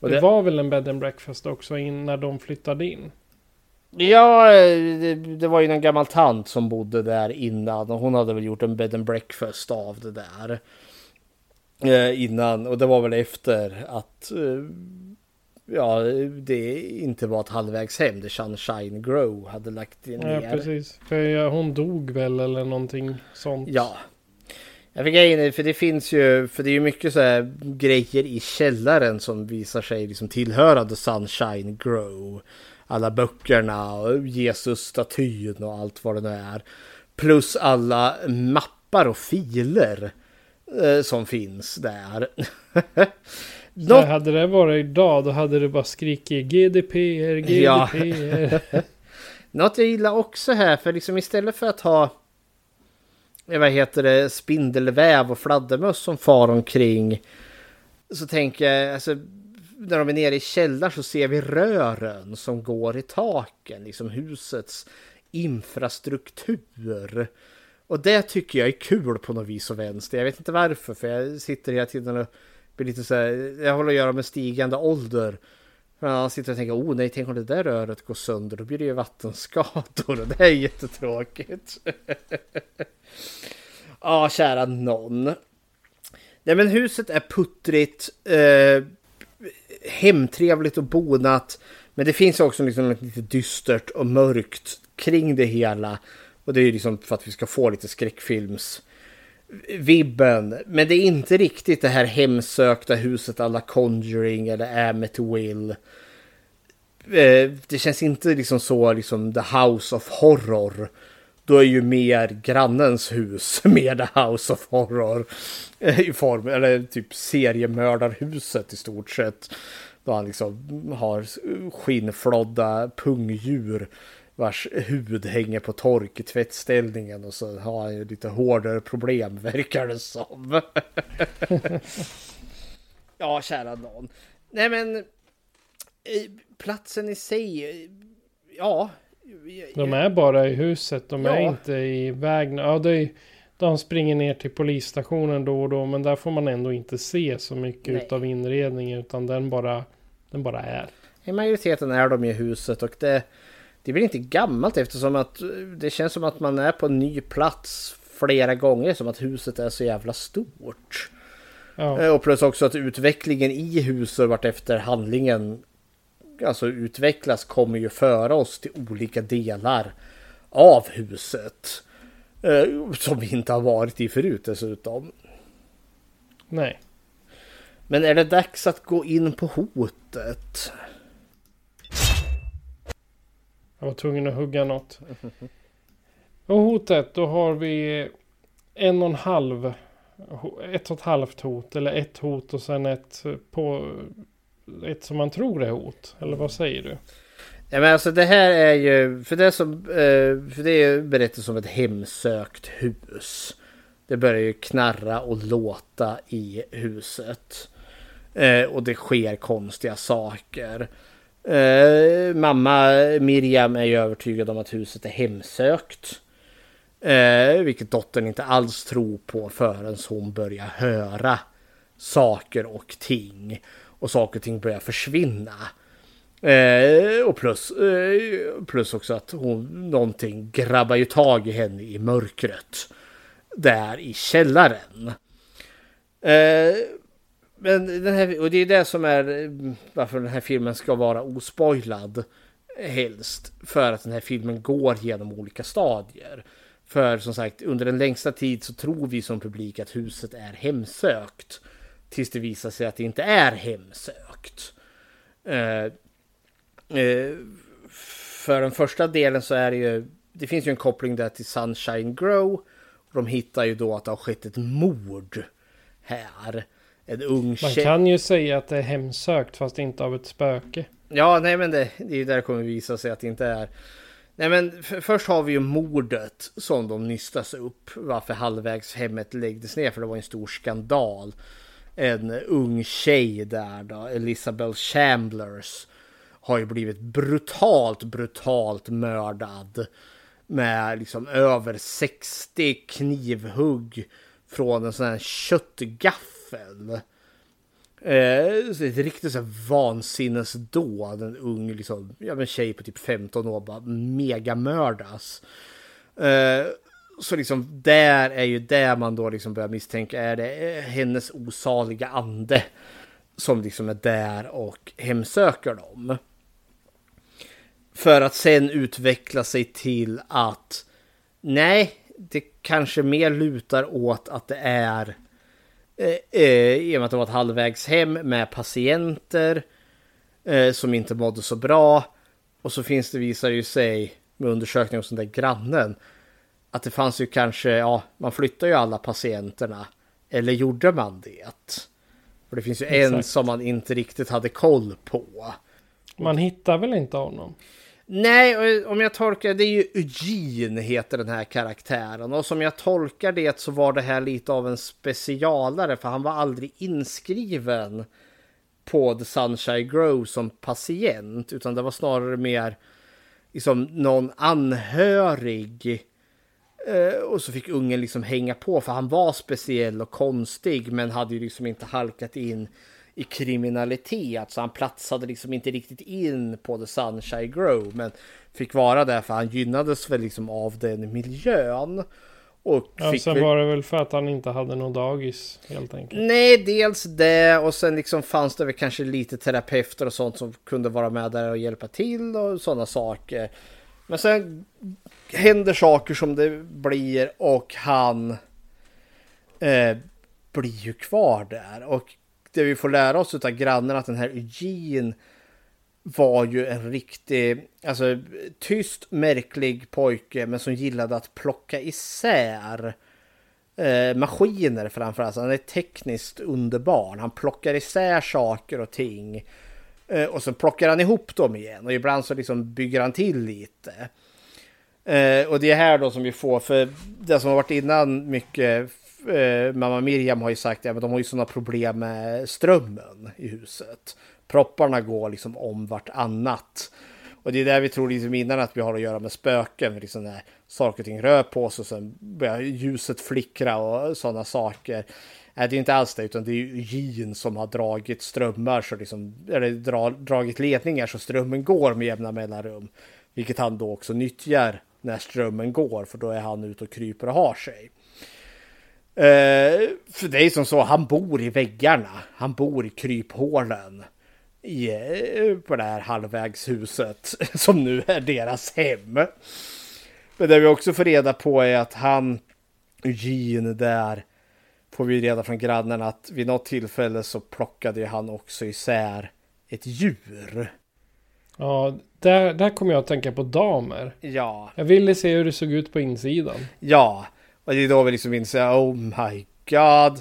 Och det, det var väl en bed and breakfast också in, när de flyttade in? Ja, det, det, var ju en gammal tant som bodde där innan och hon hade väl gjort en bed and breakfast av det där. Eh, innan och det var väl efter att eh, ja, det inte var ett halvvägshem där Sunshine Grow hade lagt ner. Ja, precis. För hon dog väl eller någonting sånt. Ja. Jag fick in för det finns ju, för det är ju mycket så här grejer i källaren som visar sig liksom tillhöra The Sunshine Grow. Alla böckerna och Jesus-statyn och allt vad det nu är. Plus alla mappar och filer eh, som finns där. Så hade det varit idag då hade det bara skrikit GDPR, GDPR. Ja. Något jag gillar också här, för liksom istället för att ha eh, vad heter det, spindelväv och fladdermöss som far omkring. Så tänker jag, alltså när de är nere i källaren så ser vi rören som går i taken, liksom husets infrastruktur. Och det tycker jag är kul på något vis och vänster. Jag vet inte varför, för jag sitter hela tiden och blir lite så här, jag håller att göra med stigande ålder. Han sitter och tänker, oh nej, tänk om det där röret går sönder, då blir det ju vattenskador och det är jättetråkigt. Ja, ah, kära någon. Nej men huset är puttrigt, eh, hemtrevligt och bonat. Men det finns också liksom lite dystert och mörkt kring det hela. Och det är ju liksom för att vi ska få lite skräckfilms vibben. Men det är inte riktigt det här hemsökta huset alla Conjuring eller Amityville. Will. Eh, det känns inte liksom så liksom The House of Horror. Då är ju mer grannens hus mer The House of Horror. Eh, I form, eller typ seriemördarhuset i stort sett. Då han liksom har skinnflodda pungdjur vars hud hänger på tork i tvättställningen och så har han ju lite hårdare problem verkar det som. ja, kära någon. Nej men platsen i sig, ja. De är bara i huset, de ja. är inte i vägen. Ja, det är, de springer ner till polisstationen då och då, men där får man ändå inte se så mycket utav inredningen, utan den bara, den bara är. I majoriteten är de i huset och det det blir inte gammalt eftersom att det känns som att man är på en ny plats flera gånger som att huset är så jävla stort. Ja. Eh, och plus också att utvecklingen i huset vart efter handlingen alltså utvecklas kommer ju föra oss till olika delar av huset. Eh, som vi inte har varit i förut dessutom. Nej. Men är det dags att gå in på hotet? Jag var tvungen att hugga något. Och hotet, då har vi en och en halv. Ett och ett halvt hot. Eller ett hot och sen ett eh, på... Ett som man tror är hot. Eller vad säger du? Ja men alltså det här är ju, för det, som, eh, för det är berättat om ett hemsökt hus. Det börjar ju knarra och låta i huset. Eh, och det sker konstiga saker. Eh, mamma Miriam är ju övertygad om att huset är hemsökt. Eh, vilket dottern inte alls tror på förrän hon börjar höra saker och ting. Och saker och ting börjar försvinna. Eh, och plus, eh, plus också att hon, någonting grabbar ju tag i henne i mörkret. Där i källaren. Eh, men den här, och det är det som är varför den här filmen ska vara ospoilad. Helst. För att den här filmen går genom olika stadier. För som sagt, under den längsta tid så tror vi som publik att huset är hemsökt. Tills det visar sig att det inte är hemsökt. Eh, Eh, för den första delen så är det ju, det finns ju en koppling där till Sunshine Grow. De hittar ju då att det har skett ett mord här. En ung Man tjej. kan ju säga att det är hemsökt fast inte av ett spöke. Ja, nej men det, det är ju där det kommer visa sig att det inte är. Nej men först har vi ju mordet som de nystas upp. Varför halvvägs hemmet läggdes ner för det var en stor skandal. En ung tjej där då, Elisabeth Chamblers har ju blivit brutalt, brutalt mördad. Med liksom över 60 knivhugg från en sån här köttgaffel. Eh, så ett riktigt så här vansinnesdåd. En ung liksom, ja, men tjej på typ 15 år bara megamördas. Eh, så liksom där är ju det man då liksom börjar misstänka. Är det eh, hennes osaliga ande som liksom är där och hemsöker dem? För att sen utveckla sig till att nej, det kanske mer lutar åt att det är eh, i och med att det var ett halvvägs hem med patienter eh, som inte mådde så bra. Och så finns det, visar ju sig med undersökningar hos den där grannen att det fanns ju kanske, ja, man flyttar ju alla patienterna. Eller gjorde man det? För det finns ju Exakt. en som man inte riktigt hade koll på. Man hittar väl inte honom? Nej, om jag tolkar det är ju Eugene heter den här karaktären. Och som jag tolkar det så var det här lite av en specialare för han var aldrig inskriven på The Sunshine Grow som patient utan det var snarare mer liksom någon anhörig. Eh, och så fick ungen liksom hänga på för han var speciell och konstig men hade ju liksom inte halkat in i kriminalitet. Så han platsade liksom inte riktigt in på The Sunshine Grow. Men fick vara där för han gynnades väl liksom av den miljön. Och ja, sen var det väl för att han inte hade någon dagis helt enkelt. Nej, dels det och sen liksom fanns det väl kanske lite terapeuter och sånt som kunde vara med där och hjälpa till och sådana saker. Men sen händer saker som det blir och han eh, blir ju kvar där. Och det vi får lära oss av grannen att den här Eugene var ju en riktig, alltså tyst, märklig pojke men som gillade att plocka isär eh, maskiner framförallt. Han är tekniskt underbar. Han plockar isär saker och ting. Eh, och så plockar han ihop dem igen och ibland så liksom bygger han till lite. Eh, och det är här då som vi får, för det som har varit innan mycket eh, mamma Miriam har ju sagt att ja, de har ju sådana problem med strömmen i huset. Propparna går liksom om vartannat. Och det är där vi tror liksom innan att vi har att göra med spöken. Liksom när saker och ting rör på sig och sen börjar ljuset flickra och sådana saker. Nej, det är inte alls det, utan det är ju Gin som har dragit strömmar, så liksom, eller dra, dragit ledningar så strömmen går med jämna mellanrum. Vilket han då också nyttjar när strömmen går, för då är han ute och kryper och har sig. Uh, för det är som så, han bor i väggarna. Han bor i kryphålen. I, uh, på det här halvvägshuset som nu är deras hem. Men det vi också får reda på är att han, Eugene där, får vi reda från grannen att vid något tillfälle så plockade han också isär ett djur. Ja, där, där kommer jag att tänka på damer. Ja. Jag ville se hur det såg ut på insidan. Ja, och det är då vi liksom inser, oh my god.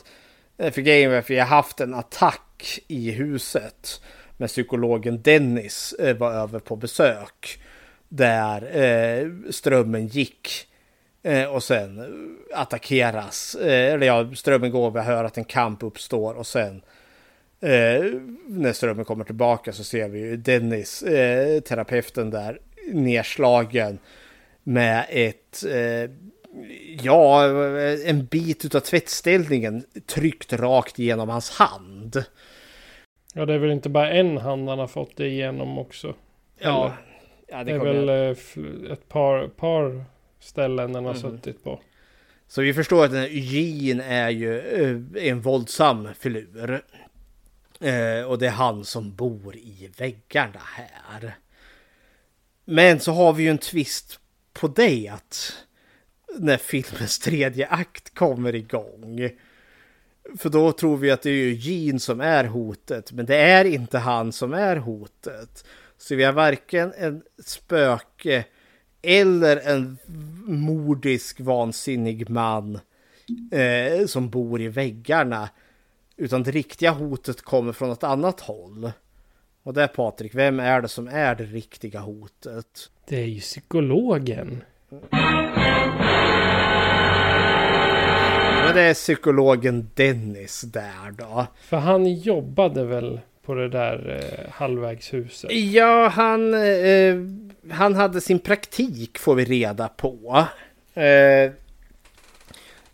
För grejen är att vi har haft en attack i huset. Med psykologen Dennis eh, var över på besök. Där eh, strömmen gick. Eh, och sen eh, attackeras. Eh, eller ja, strömmen går, vi hör att en kamp uppstår och sen eh, när strömmen kommer tillbaka så ser vi ju Dennis, terapeuten där, nedslagen med ett, ja, en bit utav tvättställningen tryckt rakt igenom hans hand. Ja, det är väl inte bara en hand han har fått det igenom också. Ja, Eller? ja det det är väl jag- eh, ett par, par ställen den har Mhm. suttit på. Så vi förstår att den här Eugene är ju eh, en våldsam filur. Eh, och det är han som bor i väggarna här. Men så har vi ju en twist på det att när filmens tredje akt kommer igång. För då tror vi att det är Eugene som är hotet, men det är inte han som är hotet. Så vi har varken en spöke eller en mordisk vansinnig man eh, som bor i väggarna. Utan det riktiga hotet kommer från ett annat håll. Och det är Patrik, vem är det som är det riktiga hotet? Det är ju psykologen. Men det är psykologen Dennis där då. För han jobbade väl på det där eh, halvvägshuset. Ja, han, eh, han hade sin praktik får vi reda på. Eh, eh,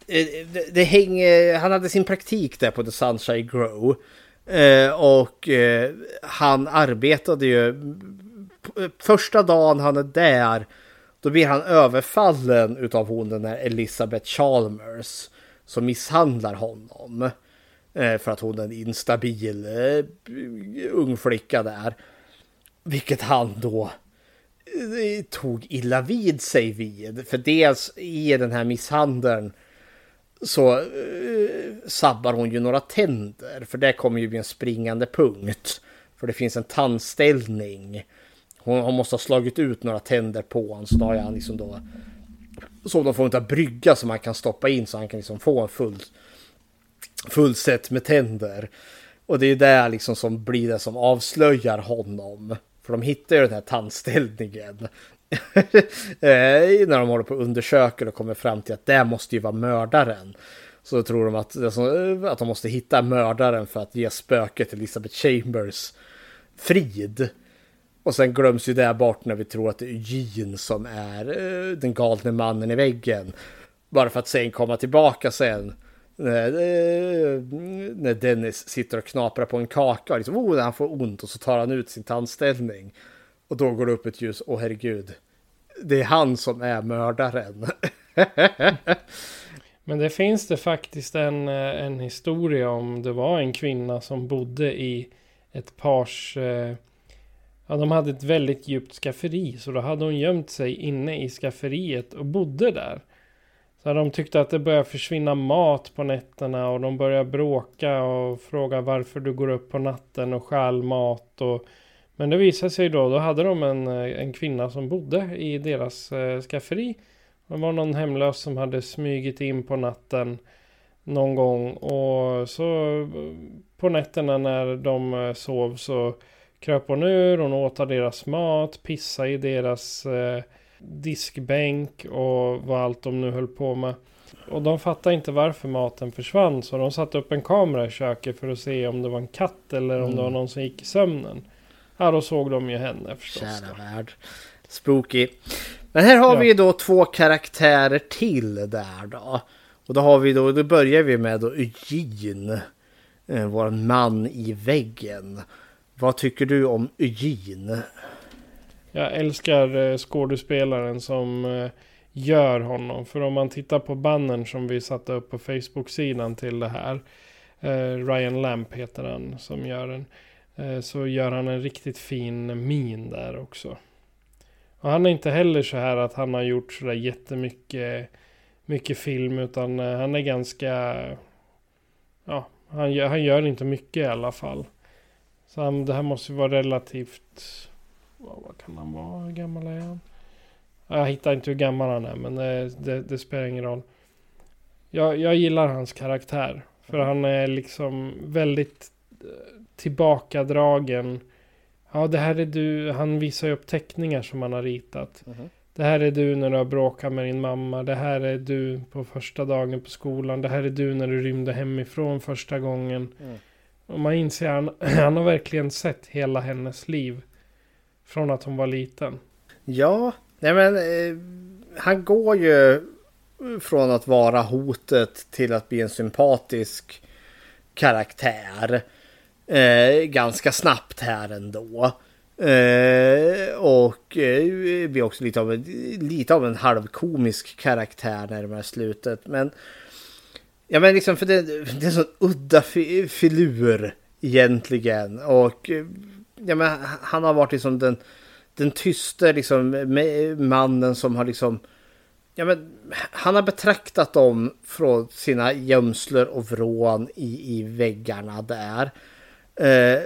det, det hänger, han hade sin praktik där på The Sunshine Grow. Eh, och eh, han arbetade ju... Första dagen han är där, då blir han överfallen utav hon den här Elizabeth Chalmers. Som misshandlar honom. Eh, för att hon är en instabil eh, ung flicka där. Vilket han då eh, tog illa vid sig vid. För dels i den här misshandeln så sabbar hon ju några tänder. För det kommer ju bli en springande punkt. För det finns en tandställning. Hon, hon måste ha slagit ut några tänder på honom. Så då har han liksom då... Så de får inte brygga som man kan stoppa in så han kan liksom få en full, full set med tänder. Och det är det liksom som blir det som avslöjar honom. För de hittar ju den här tandställningen. Eh, när de håller på och undersöker och kommer fram till att det måste ju vara mördaren. Så tror de att, alltså, att de måste hitta mördaren för att ge spöket Elizabeth Chambers frid. Och sen glöms ju det bort när vi tror att det är Jean som är eh, den galne mannen i väggen. Bara för att sen komma tillbaka sen. När, eh, när Dennis sitter och knaprar på en kaka och liksom, oh, när han får ont och så tar han ut sin tandställning. Och då går det upp ett ljus, åh herregud. Det är han som är mördaren. Men det finns det faktiskt en, eh, en historia om det var en kvinna som bodde i ett pars... Eh, Ja, de hade ett väldigt djupt skafferi. Så då hade hon gömt sig inne i skafferiet och bodde där. Så de tyckte att det började försvinna mat på nätterna och de började bråka och fråga varför du går upp på natten och stjäl mat. Och... Men det visade sig då, då hade de en, en kvinna som bodde i deras eh, skafferi. Det var någon hemlös som hade smugit in på natten någon gång och så eh, på nätterna när de eh, sov så kröp hon ur, hon åt av deras mat, pissade i deras eh, diskbänk och vad allt de nu höll på med. Och de fattade inte varför maten försvann så de satte upp en kamera i köket för att se om det var en katt eller om det var Mm. någon som gick i sömnen. Ja, då såg de ju henne förstås. Kära värld. Spooky. Men här har Ja. vi då två karaktärer till där då. Och då har vi då, då börjar vi med då Eugene. Eh, vår man i väggen. Vad tycker du om Eugene? Jag älskar eh, skådespelaren som eh, gör honom. För om man tittar på bannern som vi satte upp på Facebook-sidan till det här. Eh, Ryan Lamp heter han som gör den. Så gör han en riktigt fin min där också. Och han är inte heller så här att han har gjort sådär jättemycket mycket film. Utan han är ganska ja, han gör, han gör inte mycket i alla fall. Så han, det här måste ju vara relativt... Vad, kan han vara? Hur gammal är han? Jag hittar inte hur gammal han är men det, det, det spelar ingen roll. Jag, jag gillar hans karaktär. För han är liksom väldigt eh, tillbakadragen. Ja, det här är du. Han visar ju upp teckningar som han har ritat. Mhm. Det här är du när du har bråkat med din mamma. Det här är du på första dagen på skolan. Det här är du när du rymde hemifrån första gången. Mm. Och man inser han, han har verkligen sett hela hennes liv. Från att hon var liten. Ja, nej men eh, han går ju från att vara hotet till att bli en sympatisk karaktär. Eh, ganska snabbt här ändå. Eh, och eh, blir också lite av, en, lite av en halvkomisk karaktär närmare slutet. Men Ja men liksom för det, det är en sån udda fi, filur egentligen. Och ja, men han har varit liksom den, den tyste liksom, mannen som har liksom Ja, men han har betraktat dem från sina gömslor och vrån i, i väggarna där. Eh,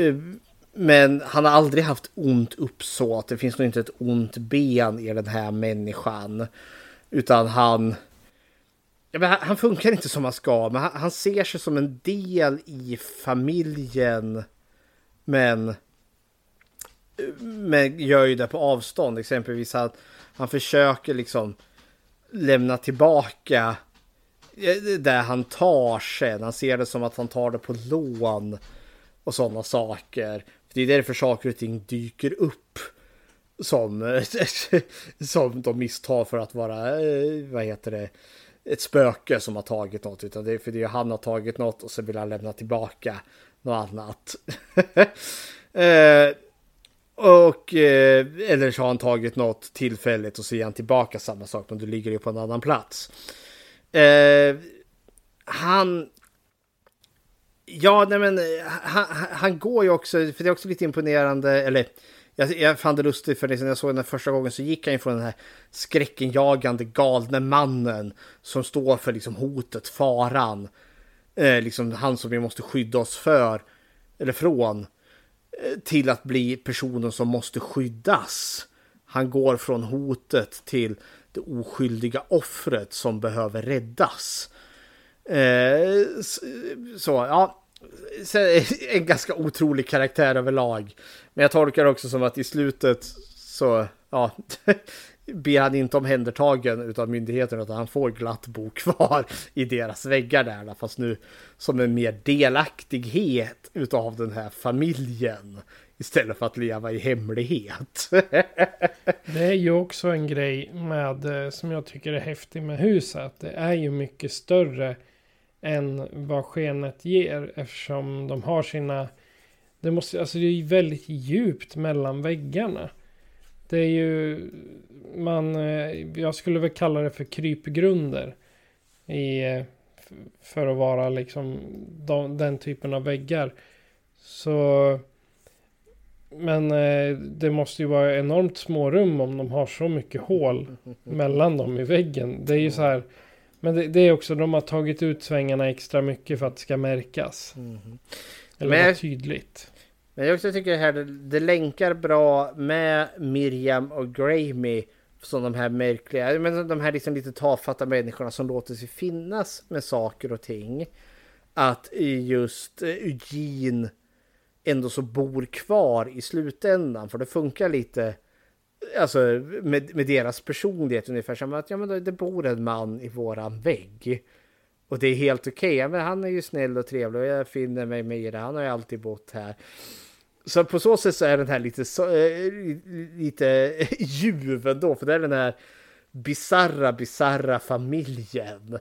eh, men han har aldrig haft ont uppsåt. Det finns nog inte ett ont ben i den här människan. Utan han... Ja, men han, han funkar inte som han ska, men han, han ser sig som en del i familjen. Men... Men gör ju det på avstånd. Exempelvis att han försöker liksom lämna tillbaka eh, det han tar sen. Han ser det som att han tar det på lån och sådana saker. För det är därför saker och ting dyker upp som, som de misstar för att vara, eh, vad heter det, ett spöke som har tagit något. Utan det är för det är han har tagit något och så vill han lämna tillbaka något annat. Eh, och, eh, eller så har han tagit något tillfälligt och så ger han tillbaka samma sak men du ligger ju på en annan plats. Eh, han... Ja, nej men eh, han- han går ju också, för det är också lite imponerande, eller jag, jag fann det lustigt för liksom när jag såg den första gången så gick han ju från den här skräckenjagande galne mannen som står för liksom hotet, faran, eh, liksom han som vi måste skydda oss för, eller från, eh, till att bli personen som måste skyddas. Han går från hotet till det oskyldiga offret som behöver räddas. Eh, så, ja. En ganska otrolig karaktär överlag. Men jag tolkar också som att i slutet så, ja, blir han inte omhändertagen utav myndigheten utan han får glatt bo kvar i deras väggar där. Fast nu som en mer delaktighet utav den här familjen. Istället för att leva i hemlighet. Det är ju också en grej med, eh, som jag tycker är häftig med huset. Det är ju mycket större än vad skenet ger eftersom de har sina... Det, måste, alltså det är ju väldigt djupt mellan väggarna. Det är ju... Man, eh, jag skulle väl kalla det för krypgrunder. I, eh, för att vara liksom de, den typen av väggar. Så... Men eh, det måste ju vara enormt små rum om de har så mycket hål mellan dem i väggen. Det är ju så här. Men det, det är också, de har tagit ut svängarna extra mycket för att det ska märkas. Eller Men- vara tydligt. Men jag också tycker här, det, det länkar bra med Miriam och Grammy. Som de här märkliga, men de här liksom lite tafatta människorna som låter sig finnas med saker och ting. Att just eh, Eugene ändå så bor kvar i slutändan. För det funkar lite alltså med, med deras personlighet ungefär som att ja, men det- det bor en man i våran vägg. Och det är helt okej. Ja, men han är ju snäll och trevlig och jag finner mig med i det. Han har ju alltid bott här. Så på så sätt så är den här lite, så, äh, lite ljuv ändå. För det är den här bizarra, bizarra familjen.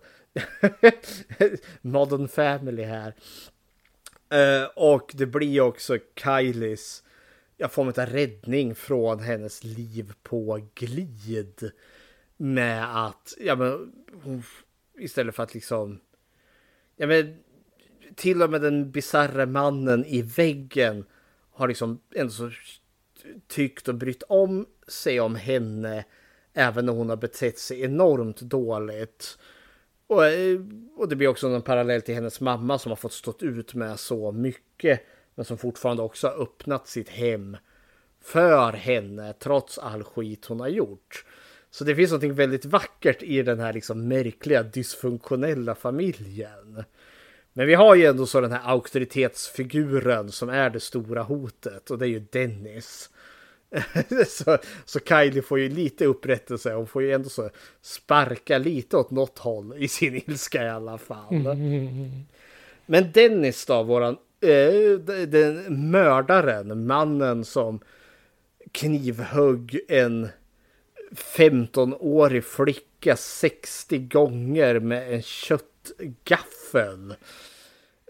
Modern family här. Uh, och det blir också Kylies jag får en räddning från hennes liv på glid. Med att, ja men, hon, istället för att liksom, ja men, till och med den bizarre mannen i väggen har liksom ändå så tyckt och brytt om sig om henne. Även när hon har betett sig enormt dåligt. Och, eh, och det blir också en parallell till hennes mamma som har fått stått ut med så mycket. Men som fortfarande också har öppnat sitt hem för henne trots all skit hon har gjort. Så det finns något väldigt vackert i den här liksom märkliga dysfunktionella familjen. Men vi har ju ändå så den här auktoritetsfiguren som är det stora hotet och det är ju Dennis. så, så Kylie får ju lite upprättelse. Hon får ju ändå så sparka lite åt något håll i sin ilska i alla fall. Mm. Men Dennis då, våran eh, den mördaren, mannen som knivhögg en 15-årig flicka 60 gånger med en köttgaffel.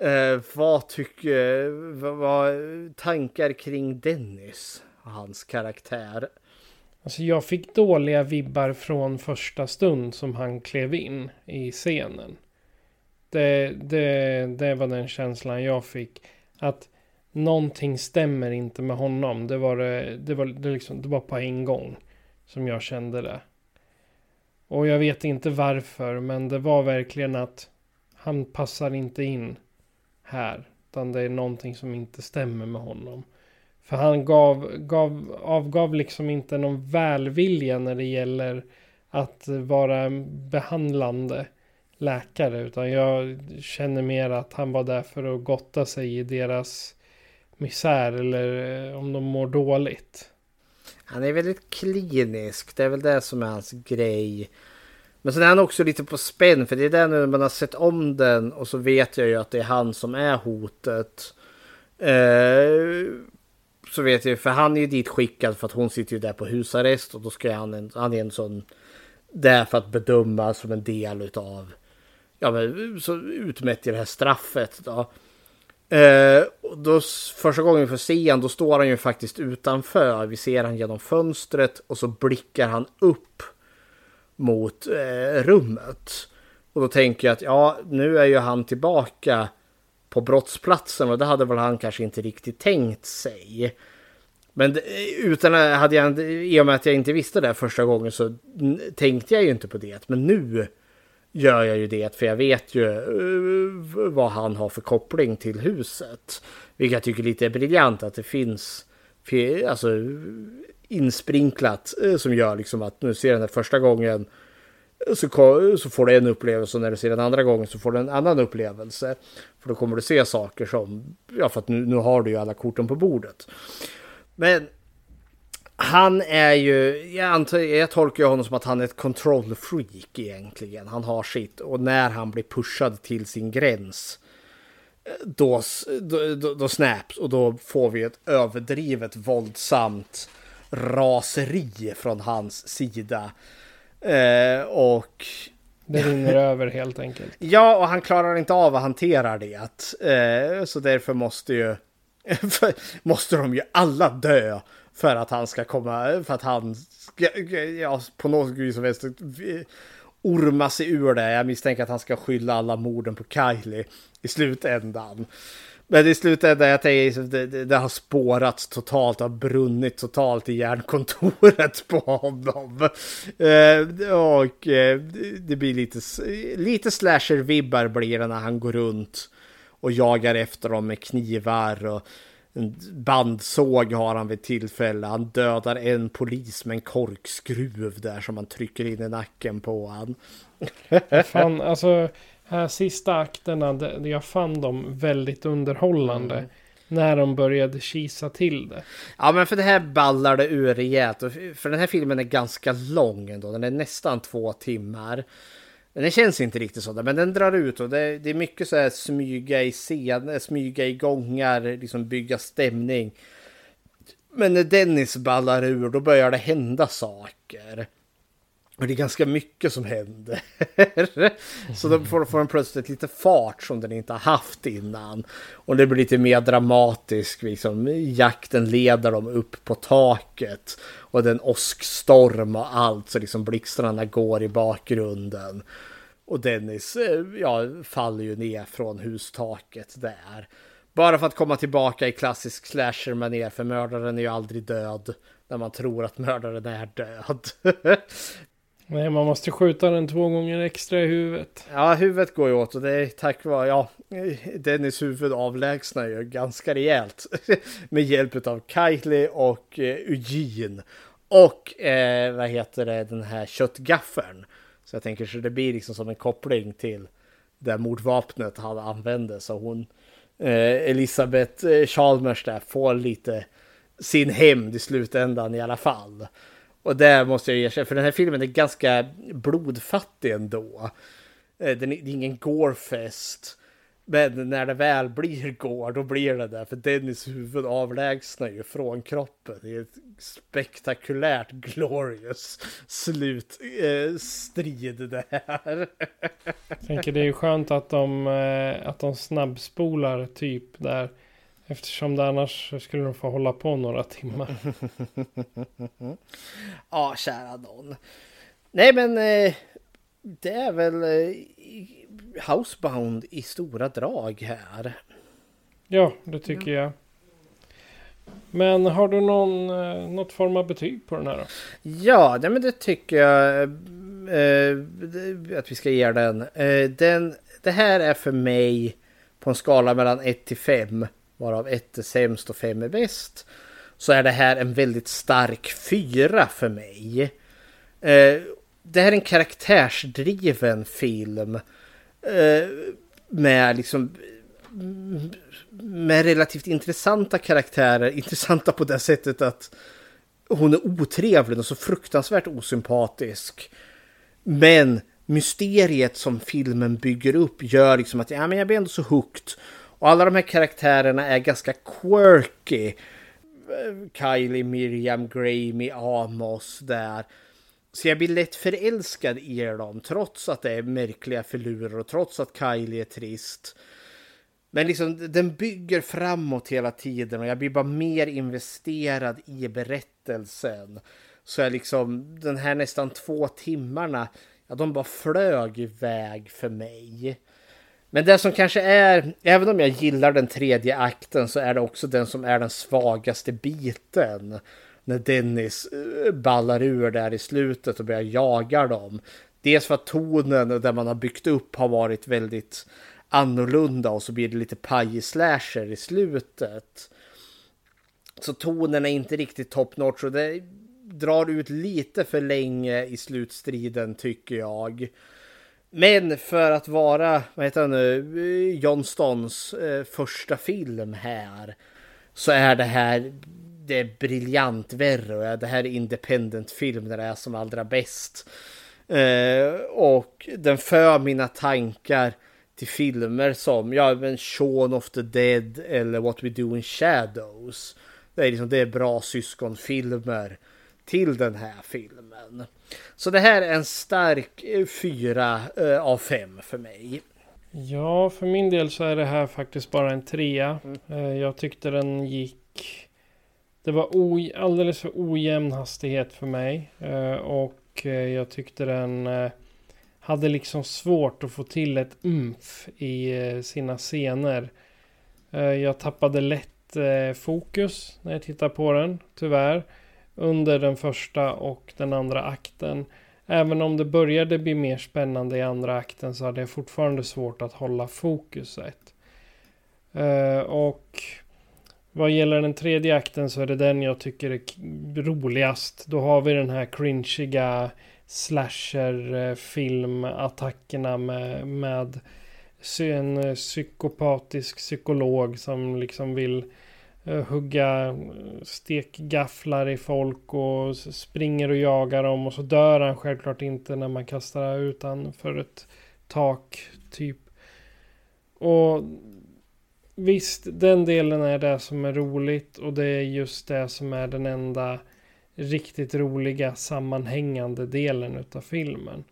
Eh, vad tycker, vad, vad tankar kring Dennis? hans karaktär. Alltså jag fick dåliga vibbar från första stund som han klev in i scenen. Det, det, det var den känslan jag fick. Att någonting stämmer inte med honom. Det var, det, var, det, liksom, det var på en gång som jag kände det. Och jag vet inte varför, men det var verkligen att han passar inte in här. Utan det är någonting som inte stämmer med honom. För han gav, gav, avgav liksom inte någon välvilja när det gäller att vara behandlande läkare. Utan jag känner mer att han var där för att gotta sig i deras misär eller eh, om de mår dåligt. Han är väldigt klinisk. Det är väl det som är hans grej. Men sen är han också lite på spänn. För det är det nu man har sett om den och så vet jag ju att det är han som är hotet. Eh, så vet jag, för han är ju dit skickad för att hon sitter ju där på husarrest och då ska han, han är en sån där för att bedöma som en del utav, ja men så utmätt i det här straffet då. Eh, då första gången vi får se han, då står han ju faktiskt utanför. Vi ser han genom fönstret och så blickar han upp mot eh, rummet. Och då tänker jag att ja, nu är ju han tillbaka på brottsplatsen och det hade väl han kanske inte riktigt tänkt sig. Men eh, utan hade jag, i och med att jag inte visste det första gången så tänkte jag ju inte på det. Men nu gör jag ju det för jag vet ju uh, vad han har för koppling till huset. Vilket jag tycker lite är briljant att det finns alltså, insprinklat uh, eh, som gör liksom att nu ser den här första gången eh, så, så får du en upplevelse och när du ser den andra gången så får du en annan upplevelse. För då kommer du se saker som, ja för att nu, nu har du ju alla korten på bordet. Men han är ju, jag, antar, jag tolkar honom som att han är ett control freak egentligen. Han har sitt och när han blir pushad till sin gräns då, då, då snaps och då får vi ett överdrivet våldsamt raseri från hans sida. Eh, och... Det rinner över helt enkelt. Ja, och han klarar inte av att hantera det. Eh, så därför måste ju... måste de ju alla dö för att han ska komma, för att han ska, ja, på något vis som helst orma sig ur det. Jag misstänker att han ska skylla alla morden på Kylie i slutändan. Men i slutändan, jag tänker, liksom, det, det, det har spårats totalt, har brunnit totalt i järnkontoret på honom. Eh, och eh, det blir lite, lite slasher-vibbar blir det när han går runt och jagar efter dem med knivar och en bandsåg har han vid tillfälle. Han dödar en polis med en korkskruv där som man trycker in i nacken på han. Fan, alltså här sista akterna, jag fann dem väldigt underhållande. Mm. När de började kisa till det. Ja men för det här ballar det ur rejält. För den här filmen är ganska lång ändå. Den är nästan två timmar. Den känns inte riktigt så, men den drar ut och det, det är mycket så här smyga i scener, eh, smyga i gångar, liksom bygga stämning. Men när Dennis ballar ur, då börjar det hända saker. Och det är ganska mycket som händer. så då får, får den plötsligt lite fart som den inte har haft innan. Och det blir lite mer dramatisk, liksom jakten leder dem upp på taket. Och den åskstorm och allt, så liksom blixtarna går i bakgrunden. Och Dennis, eh, ja, faller ju ner från hustaket där. Bara för att komma tillbaka i klassisk slasher ner för mördaren är ju aldrig död när man tror att mördaren är död. Nej, man måste skjuta den två gånger extra i huvudet. Ja, huvudet går ju åt och det är tack vare, ja, Dennis huvud avlägsnar ju ganska rejält med hjälp av Kylie och eh, Eugene. Och eh, vad heter det, den här köttgaffeln. Så jag tänker så det blir liksom som en koppling till det mordvapnet han använde. Så hon, eh, Elisabeth eh, Chalmers där, får lite sin hämnd i slutändan i alla fall. Och där måste jag erkänna, för den här filmen är ganska blodfattig ändå. Eh, den är, det är ingen gårfest. Men när det väl blir går, då blir det där. För Dennis huvud avlägsnar ju från kroppen. Det är ett spektakulärt glorious slutstrid eh, det här. Jag tänker det är ju skönt att de, eh, att de snabbspolar typ där. Eftersom det annars skulle de få hålla på några timmar. ja, kära någon. Nej, men eh, det är väl eh, Housebound i stora drag här. Ja, det tycker jag. Men har du någon, eh, något form av betyg på den här då? Ja, det, men det tycker jag eh, att vi ska ge den. Eh, den. Det här är för mig på en skala mellan 1 till 5 varav ett är sämst och fem är bäst. Så är det här en väldigt stark fyra för mig. Eh, det här är en karaktärsdriven film. Eh, med liksom med relativt intressanta karaktärer. Intressanta på det sättet att hon är otrevlig och så fruktansvärt osympatisk. Men mysteriet som filmen bygger upp gör liksom att ja, men jag blir ändå så hooked. Och alla de här karaktärerna är ganska quirky. Kylie, Miriam, Gramy, Amos där. Så jag blir lätt förälskad i dem trots att det är märkliga filurer och trots att Kylie är trist. Men liksom den bygger framåt hela tiden och jag blir bara mer investerad i berättelsen. Så jag liksom den här nästan två timmarna, ja de bara flög iväg för mig. Men det som kanske är, även om jag gillar den tredje akten så är det också den som är den svagaste biten. När Dennis eh, ballar ur där i slutet och börjar jaga dem. Dels för att tonen där man har byggt upp har varit väldigt annorlunda och så blir det lite paj-slasher i slutet. Så tonen är inte riktigt top notch och det drar ut lite för länge i slutstriden tycker jag. Men för att vara, vad heter han nu, John Stons eh, första film här så är det här det är briljant värre och det här är independent film när det är som allra bäst. Eh, och den för mina tankar till filmer som ja, men Shaun of the Dead eller What We Do in Shadows. Det är, liksom, det är bra syskonfilmer till den här filmen. Så det här är en stark eh, fyra eh, av fem för mig. Ja, för min del så är det här faktiskt bara en trea. Mm. Eh, jag tyckte den gick... Det var alldeles för ojämn hastighet för mig. Och jag tyckte den hade liksom svårt att få till ett umf i sina scener. Jag tappade lätt fokus när jag tittade på den, tyvärr under den första och den andra akten. Även om det började bli mer spännande i andra akten så hade jag fortfarande svårt att hålla fokuset. Eh, och vad gäller den tredje akten så är det den jag tycker är roligast. Då har vi den här cringiga slasher-filmattackerna med, med en psykopatisk psykolog som liksom vill Eh, Eh, hugga eh, stekgafflar i folk och springer och jagar dem och så dör han självklart inte när man kastar ut han för ett tak typ. Och visst, den delen är det som är roligt och det är just det som är den enda riktigt roliga sammanhängande delen utav filmen.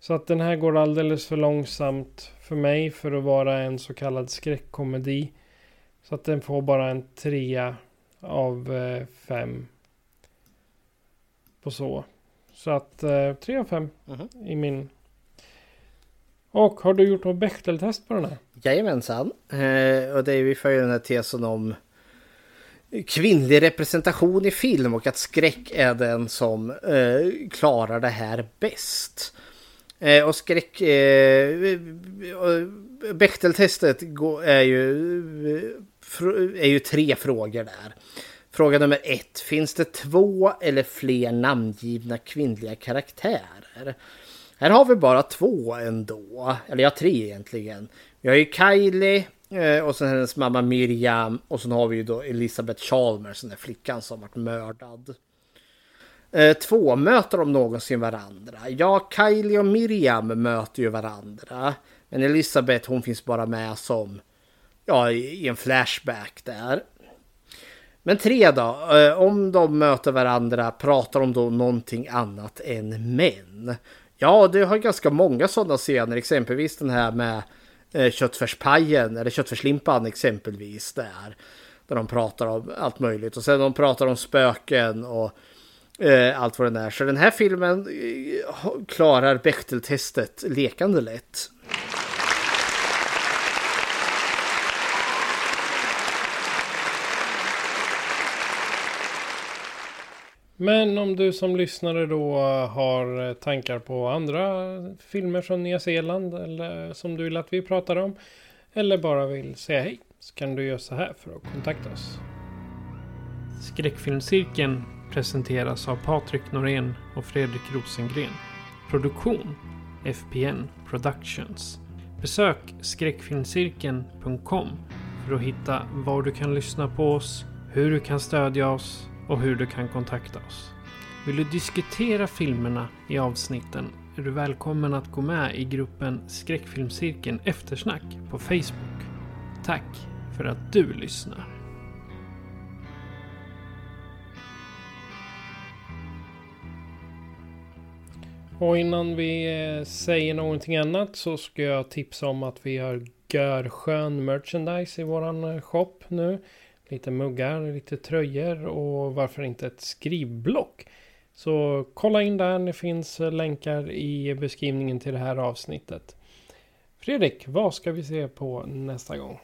Så att den här går alldeles för långsamt för mig för att vara en så kallad skräckkomedi. Så att den får bara en trea av eh, fem. På så. Så att eh, tre av fem mm -hmm. i min. Och har du gjort något Bechteltest på den här? Jajamensan. Eh, och det är vi för den här tesen om kvinnlig representation i film och att skräck är den som eh, klarar det här bäst. Eh, och skräck... Eh, Bechteltestet är ju, är ju tre frågor där. Fråga nummer ett. Finns det två eller fler namngivna kvinnliga karaktärer? Här har vi bara två ändå. Eller ja, tre egentligen. Vi har ju Kylie eh, och sen hennes mamma Miriam. Och sen har vi ju då Elisabeth Chalmers, den där flickan som varit mördad. Eh, två, möter de någonsin varandra? Ja, Kylie och Miriam möter ju varandra. Men Elisabeth hon finns bara med som ja, i en flashback där. Men tre då, eh, om de möter varandra pratar de då någonting annat än män? Ja, det har ganska många sådana scener, exempelvis den här med eh, köttfärspajen eller köttfärslimpan exempelvis där. Där de pratar om allt möjligt och sen de pratar om spöken och eh, allt vad det är. Så den här filmen eh, klarar Bechteltestet lekande lätt. Men om du som lyssnare då har eh, tankar på andra filmer från Nya Zeeland eller som du vill att vi pratar om eller bara vill säga hej så kan du göra så här för att kontakta oss. Skräckfilmscirkeln presenteras av Patrik Norén och Fredrik Rosengren. Produktion FPN Productions. Besök skräckfilmscirkeln.com för att hitta var du kan lyssna på oss, hur du kan stödja oss och hur du kan kontakta oss. Vill du diskutera filmerna i avsnitten är du välkommen att gå med i gruppen Skräckfilmscirkeln Eftersnack på Facebook. Tack för att du lyssnar. Och innan vi eh, säger någonting annat så ska jag tipsa om att vi har görskön merchandise i våran eh, shop nu. Lite muggar, lite tröjor och varför inte ett skrivblock. Så kolla in där, det finns länkar i beskrivningen till det här avsnittet. Fredrik, vad ska vi se på nästa gång?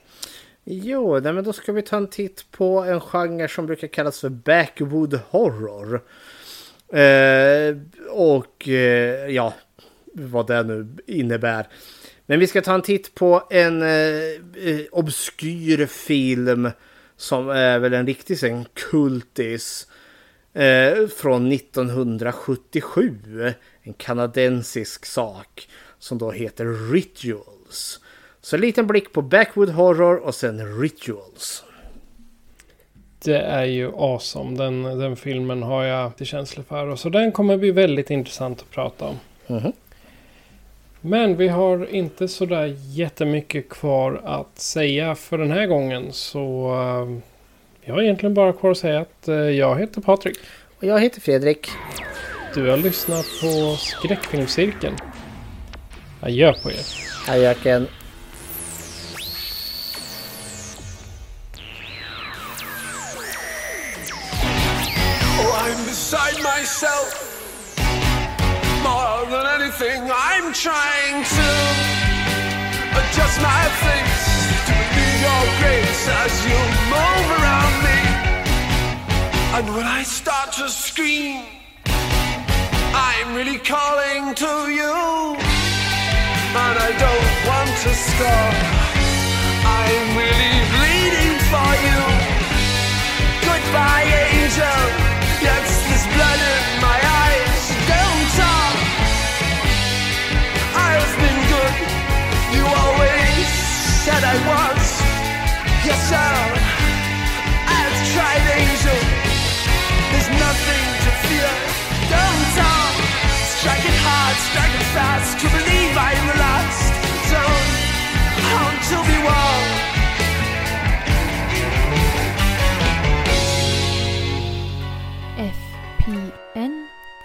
Jo, nej men då ska vi ta en titt på en genre som brukar kallas för backwood horror. Eh, och eh, ja, vad det nu innebär. Men vi ska ta en titt på en eh, eh obskyr film som är väl en riktig en kultis. Eh, från 1977. En kanadensisk sak som då heter Rituals. Så en liten blick på Backwood Horror och sen Rituals. Det är ju awesome. Den, den filmen har jag till känsla för. Och så den kommer bli väldigt intressant att prata om. Mm -hmm. Men vi har inte sådär jättemycket kvar att säga för den här gången. Så uh, vi har egentligen bara kvar att säga att uh, jag heter Patrik. Och jag heter Fredrik. Du har lyssnat på Skräckfilmscirkeln. Adjö på er. Adjöken. inside myself more than anything. I'm trying to adjust my face to be your grace as you move around me. And when I start to scream, I'm really calling to you. And I don't want to stop. I'm really bleeding for you. Goodbye, angel. Yes, there's blood